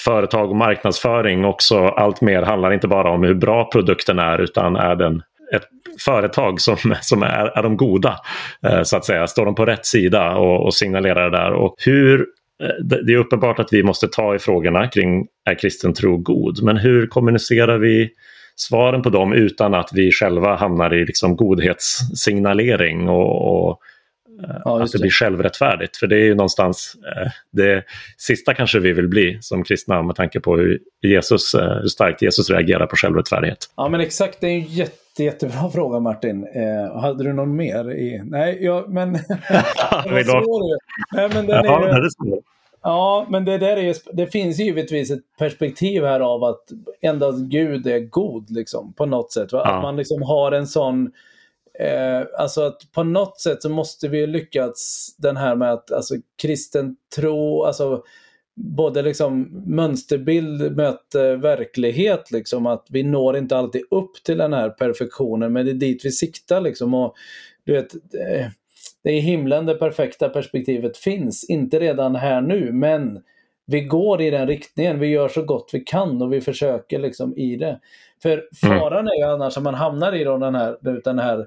företag och marknadsföring också allt mer handlar inte bara om hur bra produkten är utan är den ett företag som, som är, är de goda, eh, så att säga. Står de på rätt sida och, och signalerar det där? Och hur, eh, det är uppenbart att vi måste ta i frågorna kring är kristen tro god, men hur kommunicerar vi svaren på dem utan att vi själva hamnar i liksom godhetssignalering och, och Ja, att det, blir självrättfärdigt. För det är ju någonstans eh, det sista kanske vi vill bli som kristna med tanke på hur, Jesus, eh, hur starkt Jesus reagerar på självrättfärdighet. Ja men exakt, det är en jätte, jättebra fråga Martin. Eh, hade du någon mer? I... Nej, ja, men... Nej, men den ja, är... det Ja, men det, där är det finns givetvis ett perspektiv här av att endast Gud är god liksom, på något sätt. Ja. Att man liksom har en sån Eh, alltså att på något sätt så måste vi lyckats den här med att alltså, kristen tro, alltså både liksom mönsterbild möter verklighet, liksom att vi når inte alltid upp till den här perfektionen, men det är dit vi siktar liksom. Och, du vet, eh, det är i himlen det perfekta perspektivet finns, inte redan här nu, men vi går i den riktningen, vi gör så gott vi kan och vi försöker liksom i det. För mm. faran är ju annars att man hamnar i den här, den här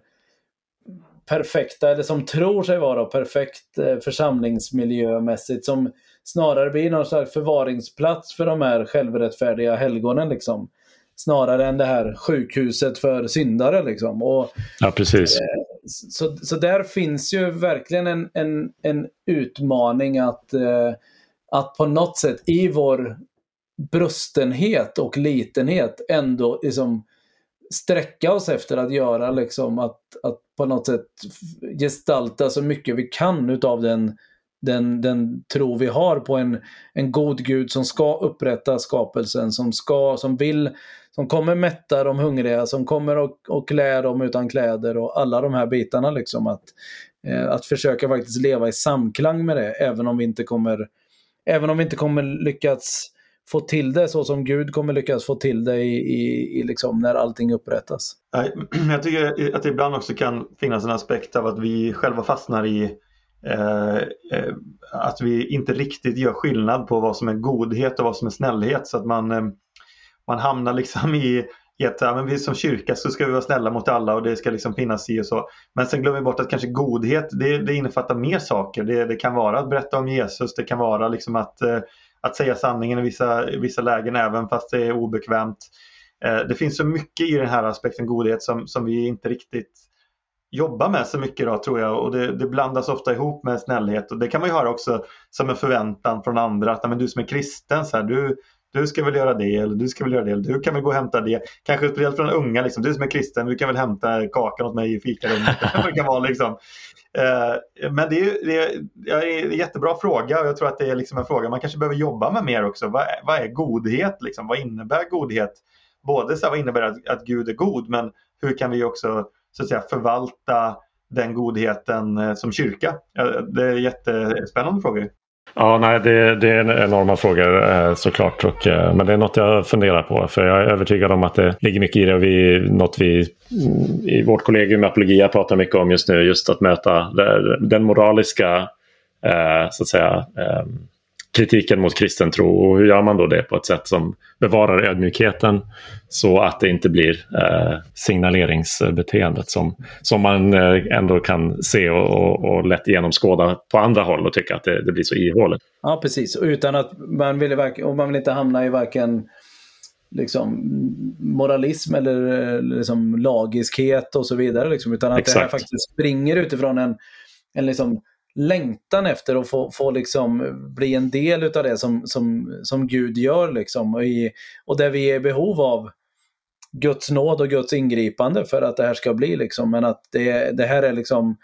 perfekta, eller som tror sig vara perfekt eh, församlingsmiljömässigt, som snarare blir någon slags förvaringsplats för de här självrättfärdiga helgonen. Liksom. Snarare än det här sjukhuset för syndare. Liksom. Och, ja, precis. Eh, så, så där finns ju verkligen en, en, en utmaning att, eh, att på något sätt i vår brustenhet och litenhet ändå liksom sträcka oss efter att göra liksom att, att på något sätt gestalta så mycket vi kan utav den, den, den tro vi har på en, en god Gud som ska upprätta skapelsen, som ska, som vill, som kommer mätta de hungriga, som kommer och, och klä dem utan kläder och alla de här bitarna liksom att, eh, att försöka faktiskt leva i samklang med det, även om vi inte kommer Även om vi inte kommer lyckas få till det så som Gud kommer lyckas få till det i, i, i liksom när allting upprättas. Jag tycker att det ibland också kan finnas en aspekt av att vi själva fastnar i eh, eh, att vi inte riktigt gör skillnad på vad som är godhet och vad som är snällhet så att man, eh, man hamnar liksom i i att ja, men vi som kyrka så ska vi vara snälla mot alla och det ska liksom finnas i och så. Men sen glömmer vi bort att kanske godhet det, det innefattar mer saker. Det, det kan vara att berätta om Jesus, det kan vara liksom att eh, att säga sanningen i vissa, vissa lägen även fast det är obekvämt. Eh, det finns så mycket i den här aspekten godhet som, som vi inte riktigt jobbar med så mycket idag tror jag och det, det, blandas ofta ihop med snällhet och det kan man ju höra också som en förväntan från andra att men du som är kristen, så här, du, du ska väl göra det eller du ska väl göra det eller du kan väl gå och hämta det. Kanske speciellt från unga, liksom, du som är kristen, du kan väl hämta kakan åt mig i fikarummet. det kan vara liksom. Eh, men det är, det, är, en jättebra fråga och jag tror att det är liksom en fråga man kanske behöver jobba med mer också. Vad, är, vad är godhet? Liksom? Vad innebär godhet? Både så här, vad innebär att, att Gud är god men hur kan vi också så att säga, förvalta den godheten eh, som kyrka? Det är en jättespännande fråga. Ja, nej, det, det är enorma frågor eh, såklart. Och, eh, men det är något jag funderar på. För jag är övertygad om att det ligger mycket i det. Och vi, något vi mm, i vårt kollegium med Apologia pratar mycket om just nu. Just att möta den moraliska eh, så att säga, ehm, kritiken mot kristen tro. Och hur gör man då det på ett sätt som bevarar ödmjukheten så att det inte blir eh, signaleringsbeteendet som, som man eh, ändå kan se och, och, och lätt genomskåda på andra håll och tycka att det, det blir så ihåligt. Ja, precis. Utan att man vill, och man vill inte hamna i varken liksom, moralism eller liksom, lagiskhet och så vidare. Liksom, utan att Exakt. det här faktiskt springer utifrån en, en liksom, längtan efter att få, få liksom bli en del av det som, som, som Gud gör. Liksom, och, i, och där vi är i behov av Guds nåd och Guds ingripande för att det här ska bli. Liksom. Men att det, det här är liksom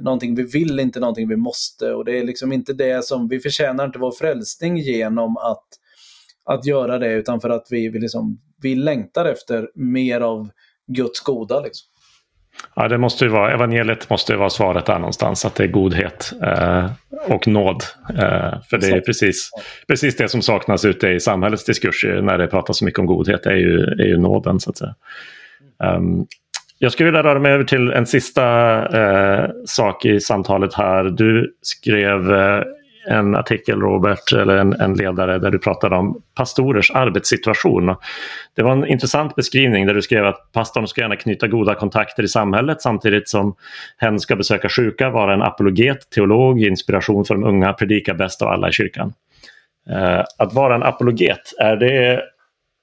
någonting vi vill, inte någonting vi måste. Och det är liksom inte det som, vi förtjänar inte vår frälsning genom att, att göra det, utan för att vi, vi, liksom, vi längtar efter mer av Guds goda. Liksom. Ja, det måste ju vara, evangeliet måste ju vara svaret där någonstans, att det är godhet eh, och nåd. Eh, för det är precis, precis det som saknas ute i samhällets diskurs när det pratas så mycket om godhet, är ju, är ju nåden så att säga. Um, jag skulle vilja röra mig över till en sista eh, sak i samtalet här. Du skrev eh, en artikel Robert, eller en, en, ledare där du pratade om pastorers arbetssituation. Det var en intressant beskrivning där du skrev att pastorn ska gärna knyta goda kontakter i samhället samtidigt som hen ska besöka sjuka, vara en apologet, teolog, inspiration för de unga, predika bäst av alla i kyrkan. Eh, att vara en apologet, är det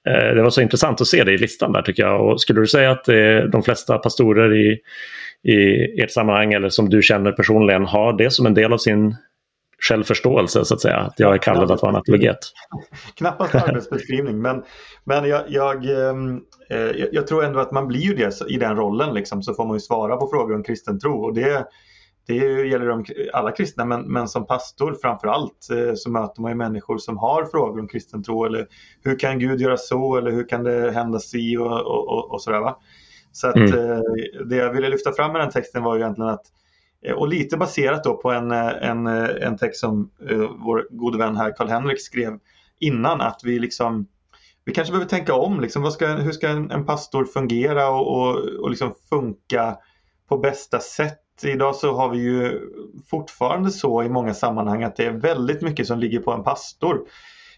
eh, det var så intressant att se det i listan där tycker jag. Och skulle du säga att de flesta pastorer i, i ert sammanhang eller som du känner personligen har det som en del av sin självförståelse så att säga. Att jag är kallad att vara en apologet. Knappast arbetsbeskrivning men, men jag, jag, ehm, eh, jag, tror ändå att man blir ju det i den rollen liksom, så får man ju svara på frågor om kristen tro. Och det, det gäller om alla kristna men, men som pastor framför allt eh, så möter man ju människor som har frågor om kristen tro eller hur kan Gud göra så eller hur kan det hända si och, och, och, och sådär. Va? Så att, mm. eh, det jag ville lyfta fram med den texten var ju egentligen att Eh, och lite baserat då på en, eh, en, eh, en text som uh, vår gode vän här Karl-Henrik skrev innan att vi liksom vi kanske behöver tänka om, liksom, ska, hur ska en, en, pastor fungera och, och, och liksom funka på bästa sätt? Idag så har vi ju fortfarande så i många sammanhang att det är väldigt mycket som ligger på en pastor.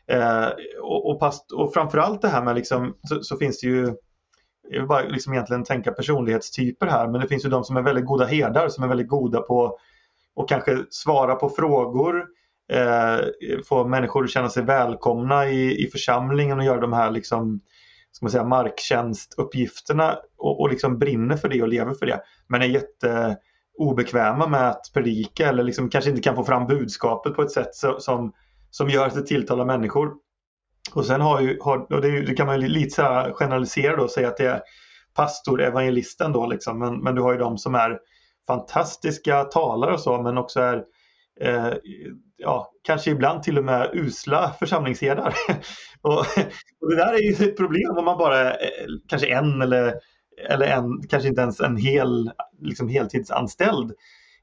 Eh, och, och, past, och framförallt det här med liksom, så, så finns det ju jag vill bara liksom egentligen tänka personlighetstyper här, men det finns ju de som är väldigt goda herdar som är väldigt goda på att kanske svara på frågor, eh, få människor att känna sig välkomna i, i församlingen och göra de här liksom, ska man säga, marktjänstuppgifterna och, och liksom brinner för det och lever för det. Men är jätte obekväma med att predika eller liksom kanske inte kan få fram budskapet på ett sätt som, som gör att det tilltalar människor. Och sen har ju, har, och det, det, kan man ju lite så generalisera då och säga att det är pastor, evangelisten då liksom. Men, men du har ju de som är fantastiska talare och så men också är eh, ja, kanske ibland till och med usla församlingsherdar. och, och, det där är ju ett problem om man bara är kanske en eller, eller en, kanske inte ens en hel liksom heltidsanställd.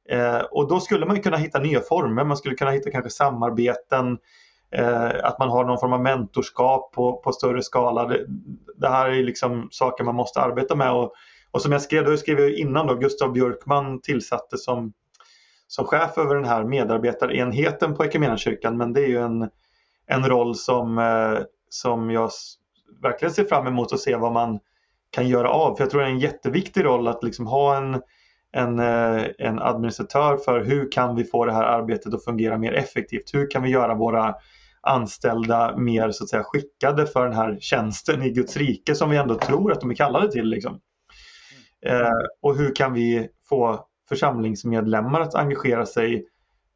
Eh, och då skulle man kunna hitta nya former, man skulle kunna hitta kanske samarbeten Eh, att man har någon form av mentorskap på, på större skala. Det, det här är liksom saker man måste arbeta med. Och, och som jag skrev, då skrev jag innan då, Gustav Björkman tillsattes som, som chef över den här medarbetarenheten på Equmeniakyrkan. Men det är ju en, en roll som, eh, som jag verkligen ser fram emot att se vad man kan göra av. För jag tror det är en jätteviktig roll att liksom ha en, en, eh, en administratör för hur kan vi få det här arbetet att fungera mer effektivt? Hur kan vi göra våra anställda mer så att säga skickade för den här tjänsten i Guds rike som vi ändå tror att de är kallade till. Liksom. Eh, och hur kan vi få församlingsmedlemmar att engagera sig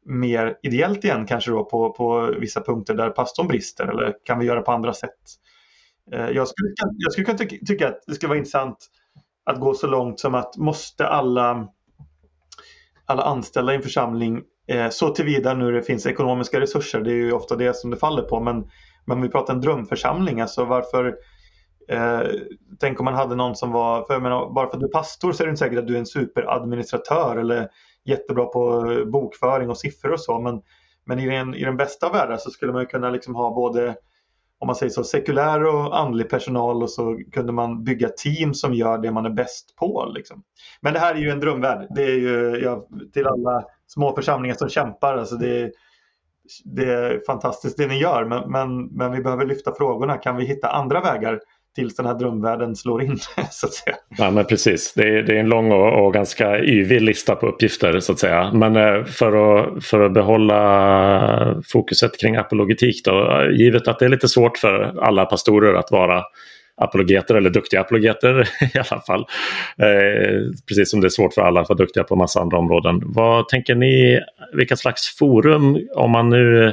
mer ideellt igen kanske då på, på vissa punkter där pastorn brister eller kan vi göra på andra sätt? Eh, jag skulle, jag skulle kunna tycka, tycka att det skulle vara intressant att gå så långt som att måste alla, alla anställda i en församling Eh, så tillvida nu det finns ekonomiska resurser, det är ju ofta det som det faller på. Men, men vi pratar en drömförsamling, alltså varför eh, Tänk om man hade någon som var, för menar, bara för att du är pastor så är det inte säkert att du är en superadministratör eller jättebra på bokföring och siffror och så. Men, men i, den, i den bästa världen så skulle man kunna liksom ha både om man säger så, sekulär och andlig personal och så kunde man bygga team som gör det man är bäst på. Liksom. Men det här är ju en drömvärld. Det är ju ja, till alla små församlingar som kämpar. Alltså det, det är fantastiskt det ni gör men, men, men vi behöver lyfta frågorna. Kan vi hitta andra vägar tills den här drömvärlden slår in. så att säga. Ja men precis, det är, det är en lång och, och, ganska yvig lista på uppgifter så att säga. Men eh, för att, för att behålla fokuset kring apologetik då, givet att det är lite svårt för alla pastorer att vara apologeter eller duktiga apologeter i alla fall. Eh, precis som det är svårt för alla att vara duktiga på massa andra områden. Vad tänker ni, vilka slags forum, om man nu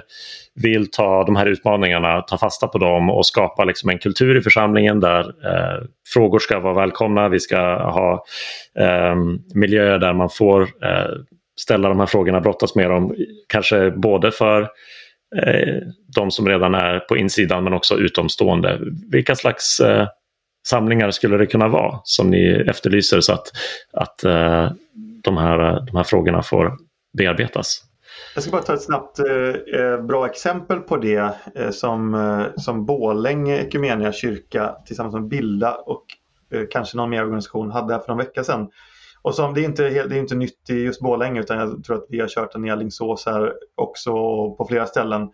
vill ta de här utmaningarna, ta fasta på dem och skapa liksom en kultur i församlingen där eh, frågor ska vara välkomna, vi ska ha eh, miljöer där man får eh, ställa de här frågorna, brottas med dem, kanske både för Eh, de som redan är på insidan men också utomstående. Vilka slags eh, samlingar skulle det kunna vara som ni efterlyser så att, att eh, de, här, eh, de här frågorna får bearbetas? Jag ska bara ta ett snabbt eh, eh bra exempel på det eh, som, eh, som Bålänge Ekumenia kyrka tillsammans med Bilda och eh, kanske någon mer organisation hade för någon vecka sedan. Och som, det, är inte, det är inte nytt i just Borlänge utan jag tror att vi har kört den i Alingsås här också på flera ställen.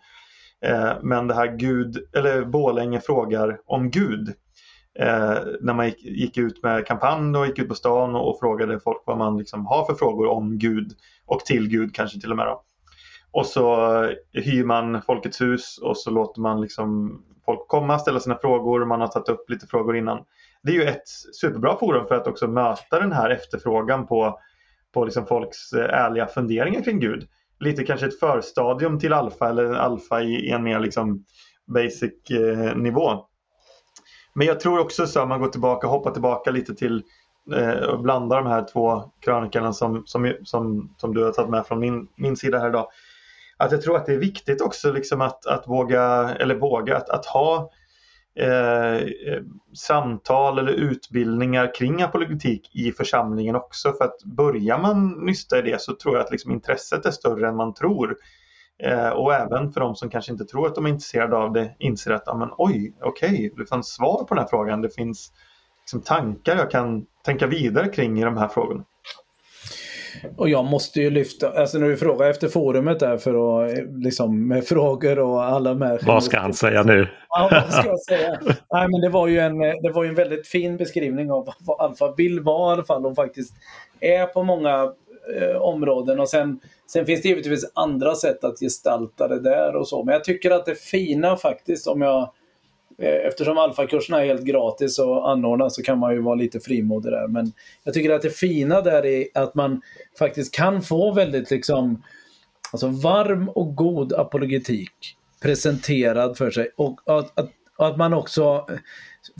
Eh, men det här Gud, eller Borlänge frågar om Gud. Eh, när man gick, gick, ut med kampanj och gick ut på stan och, och frågade folk vad man liksom har för frågor om Gud och till Gud kanske till och med. Då. Och så hyr man Folkets hus och så låter man liksom folk komma, ställa sina frågor. Man har tagit upp lite frågor innan. Det är ju ett superbra forum för att också möta den här efterfrågan på, på liksom folks eh, ärliga funderingar kring Gud. Lite kanske ett förstadium till alfa eller alfa i en mer liksom basic eh, nivå. Men jag tror också så om man går tillbaka, hoppar tillbaka lite till eh, och blandar de här två krönikorna som, som, som, som du har tagit med från min, min sida här idag att jag tror att det är viktigt också liksom att, att våga, eller våga, att, att ha Eh, eh, samtal eller utbildningar kring apologetik i församlingen också. För att börjar man nysta i det så tror jag att liksom intresset är större än man tror. Eh, och även för de som kanske inte tror att de är intresserade av det inser att ah, men, oj, okej, okay, det fanns svar på den här frågan. Det finns liksom, tankar jag kan tänka vidare kring i de här frågorna. Och jag måste ju lyfta, alltså när du frågar efter forumet där för att liksom med frågor och alla med. Vad ska han säga nu? Ja, vad ska jag säga? Nej, men det var ju en, det var en väldigt fin beskrivning av vad Alfa vill vara i alla fall och faktiskt är på många eh, områden. Och sen, sen finns det givetvis andra sätt att gestalta det där och så. Men jag tycker att det fina faktiskt om jag Eh, eftersom alfakurserna är helt gratis och anordnas så kan man ju vara lite frimodig där. Men jag tycker att det fina där är att man faktiskt kan få väldigt liksom alltså varm och god apologetik presenterad för sig. Och att, att, att man också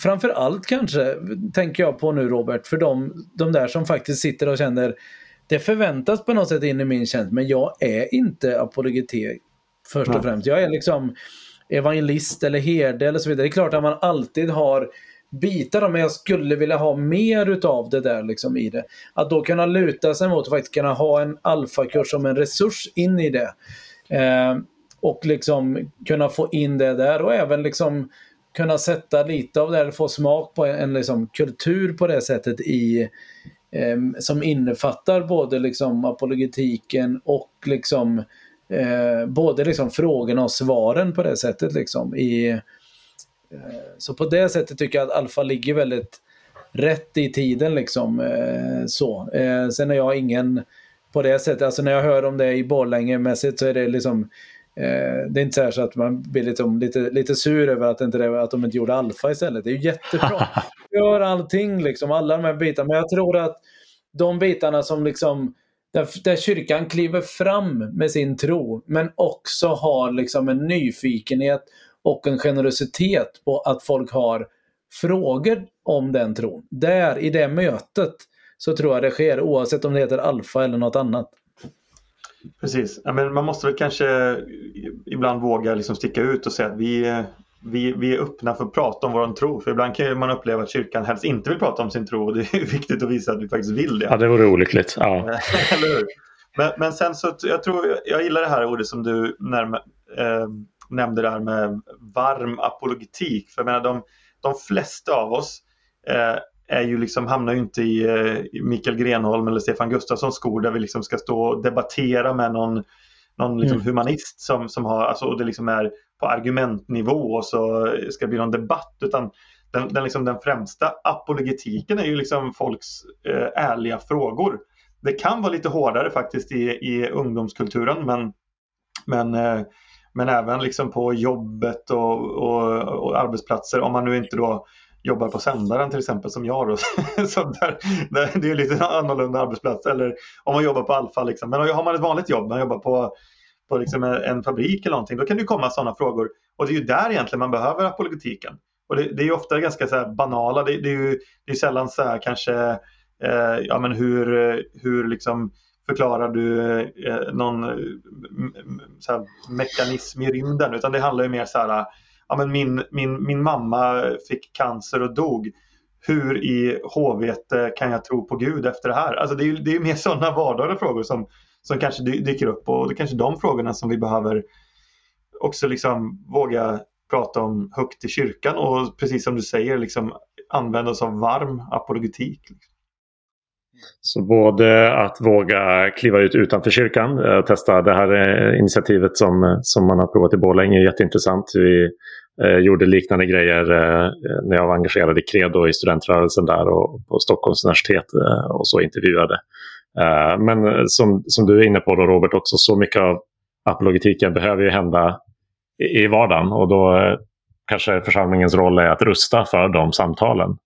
framför allt kanske, tänker jag på nu Robert, för de, de där som faktiskt sitter och känner det förväntas på något sätt in i min tjänst men jag är inte apologetik först och främst. Jag är liksom evangelist eller herde eller så vidare. Det är klart att man alltid har bitar av men jag skulle vilja ha mer utav det där liksom i det. Att då kunna luta sig mot och faktiskt kunna ha en alfakurs som en resurs in i det. Eh, och liksom kunna få in det där och även liksom kunna sätta lite av det här, få smak på en, en liksom kultur på det sättet i eh, som innefattar både liksom apologetiken och liksom eh, både liksom frågorna och svaren på det sättet. Liksom, i, eh, så på det sättet tycker jag att Alfa ligger väldigt rätt i tiden. Liksom, eh, så. Eh, sen är jag ingen på det sättet, alltså när jag hör om det i Borlänge-mässigt så är det liksom Eh, det är inte så att man blir liksom lite, lite sur över att, inte att de inte gjorde alfa istället. Det är ju jättebra. Gör allting, liksom, alla de här bitarna. Men jag tror att de bitarna som liksom där, där kyrkan kliver fram med sin tro men också har liksom en nyfikenhet och en generositet på att folk har frågor om den tron. Där, i det mötet, så tror jag det sker oavsett om det heter alfa eller något annat. Precis, ja, men man måste väl kanske ibland våga liksom sticka ut och säga att vi, vi, vi är öppna för att prata om vår tro. För ibland kan man uppleva att kyrkan helst inte vill prata om sin tro och det är viktigt att visa att vi faktiskt vill det. Ja, det vore olyckligt. Ja. Men, men sen så, jag tror, jag gillar det här ordet som du närma, eh, nämnde där med varm apologetik. För jag menar, de, de flesta av oss eh, är ju liksom, hamnar ju inte i, eh, Mikael Grenholm eller Stefan Gustafssons skor där vi liksom ska stå och debattera med någon, någon liksom mm. humanist som, som har, alltså, och det liksom är på argumentnivå och så ska det bli någon debatt. Utan den, den, liksom, den främsta apologetiken är ju liksom folks eh, ärliga frågor. Det kan vara lite hårdare faktiskt i, i ungdomskulturen men, men, eh, men även liksom på jobbet och, och, och, arbetsplatser om man nu inte då jobbar på sändaren till exempel som jag. Då. så där, där, det är lite annorlunda arbetsplats. Eller om man jobbar på Alfa. Liksom. Men har man ett vanligt jobb, man jobbar på på liksom en fabrik eller någonting, då kan det komma sådana frågor. Och det är ju där egentligen man behöver apologetiken. Och det, det är ju ofta ganska så banala, det, det, är ju det är sällan så här kanske, eh, ja men hur, hur liksom förklarar du eh, någon eh, så här, mekanism i rymden, utan det handlar ju mer så här, ja men min, min, min mamma fick cancer och dog. Hur i HVT kan jag tro på Gud efter det här? Alltså det är ju det är mer sådana vardagliga frågor som, som kanske dyker upp och det är kanske de frågorna som vi behöver också liksom våga prata om högt i kyrkan och precis som du säger liksom använda oss av varm apologetik. Så både att våga kliva ut utanför kyrkan, och testa det här eh, initiativet som, som man har provat i Borlänge är jätteintressant. Vi eh, gjorde liknande grejer eh, när jag var engagerad i Credo i studentrörelsen där och på Stockholms universitet eh, och så intervjuade men som, som du är inne på då Robert också, så mycket av apologetiken behöver ju hända i, i vardagen och då kanske församlingens roll är att rusta för de samtalen.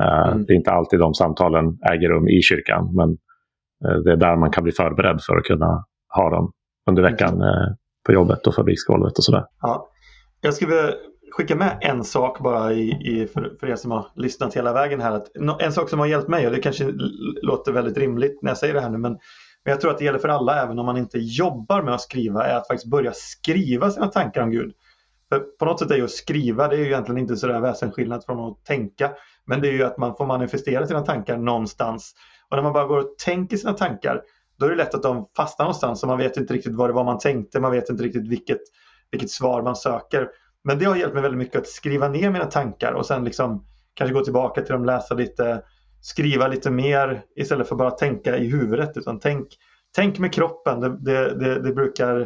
Mm. Det är inte alltid de samtalen äger rum i kyrkan, men det är där man kan bli förberedd för att kunna ha dem under veckan mm. på jobbet och fabriksgolvet och sådär. Ja. Jag skulle skicka med en sak bara i, i, för, för er som har lyssnat hela vägen här. Att, en sak som har hjälpt mig och det kanske låter väldigt rimligt när jag säger det här nu men, men jag tror att det gäller för alla även om man inte jobbar med att skriva är att faktiskt börja skriva sina tankar om Gud. För på något sätt är ju att skriva det är ju egentligen inte sådär väsensskillnad från att tänka. Men det är ju att man får manifestera sina tankar någonstans. Och när man bara går och tänker sina tankar då är det lätt att de fastnar någonstans och man vet inte riktigt vad det var man tänkte. Man vet inte riktigt vilket, vilket svar man söker. Men det har hjälpt mig väldigt mycket att skriva ner mina tankar och sen liksom kanske gå tillbaka till dem, läsa lite, skriva lite mer istället för bara tänka i huvudet. Utan tänk, tänk med kroppen. Det, det, det, det brukar,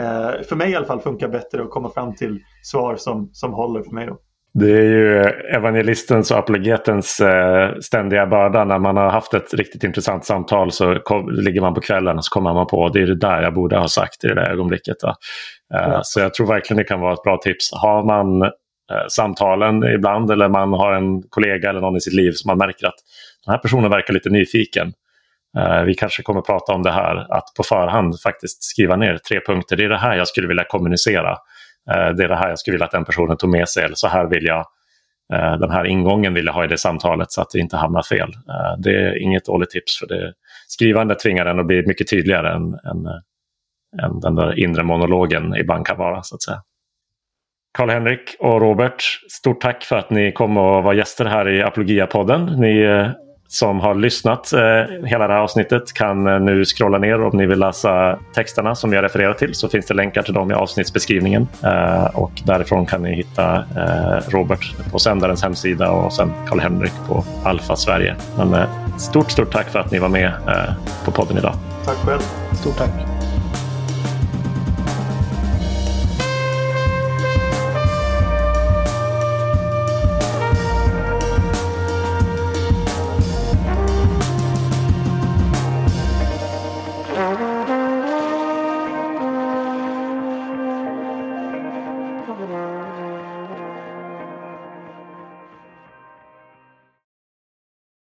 eh, för mig i alla fall, funka bättre att komma fram till svar som, som håller för mig. Då. Det är ju evangelistens och apologetens eh, ständiga börda. När man har haft ett riktigt intressant samtal så kom, ligger man på kvällen och så kommer man på det är det där jag borde ha sagt i det där ögonblicket. Eh, ja. Så jag tror verkligen det kan vara ett bra tips. Har man eh, samtalen ibland eller man har en kollega eller någon i sitt liv som man märker att den här personen verkar lite nyfiken. Vi kanske kommer prata om det här, att på förhand faktiskt skriva ner tre punkter. Det är det här jag skulle vilja kommunicera. Eh, det är det här jag skulle vilja att den personen tog med sig eller så här vill jag eh, den här ingången vill jag ha i det samtalet så att det inte hamnar fel. Eh, det är inget dåligt tips för det skrivande tvingar en att bli mycket tydligare än, än, än den där inre monologen ibland kan vara. så att säga. Karl-Henrik och Robert, stort tack för att ni kom och var gäster här i Apologia-podden. Ni som har lyssnat eh, hela det här avsnittet kan eh, nu scrolla ner om ni vill läsa texterna som jag refererar till så finns det länkar till dem i avsnittsbeskrivningen. Eh, och därifrån kan ni hitta eh, Robert på sändarens hemsida och sen Karl-Henrik på Alfa Sverige. Men eh, stort, stort tack för att ni var med eh, på podden idag. Tack själv. Stort tack.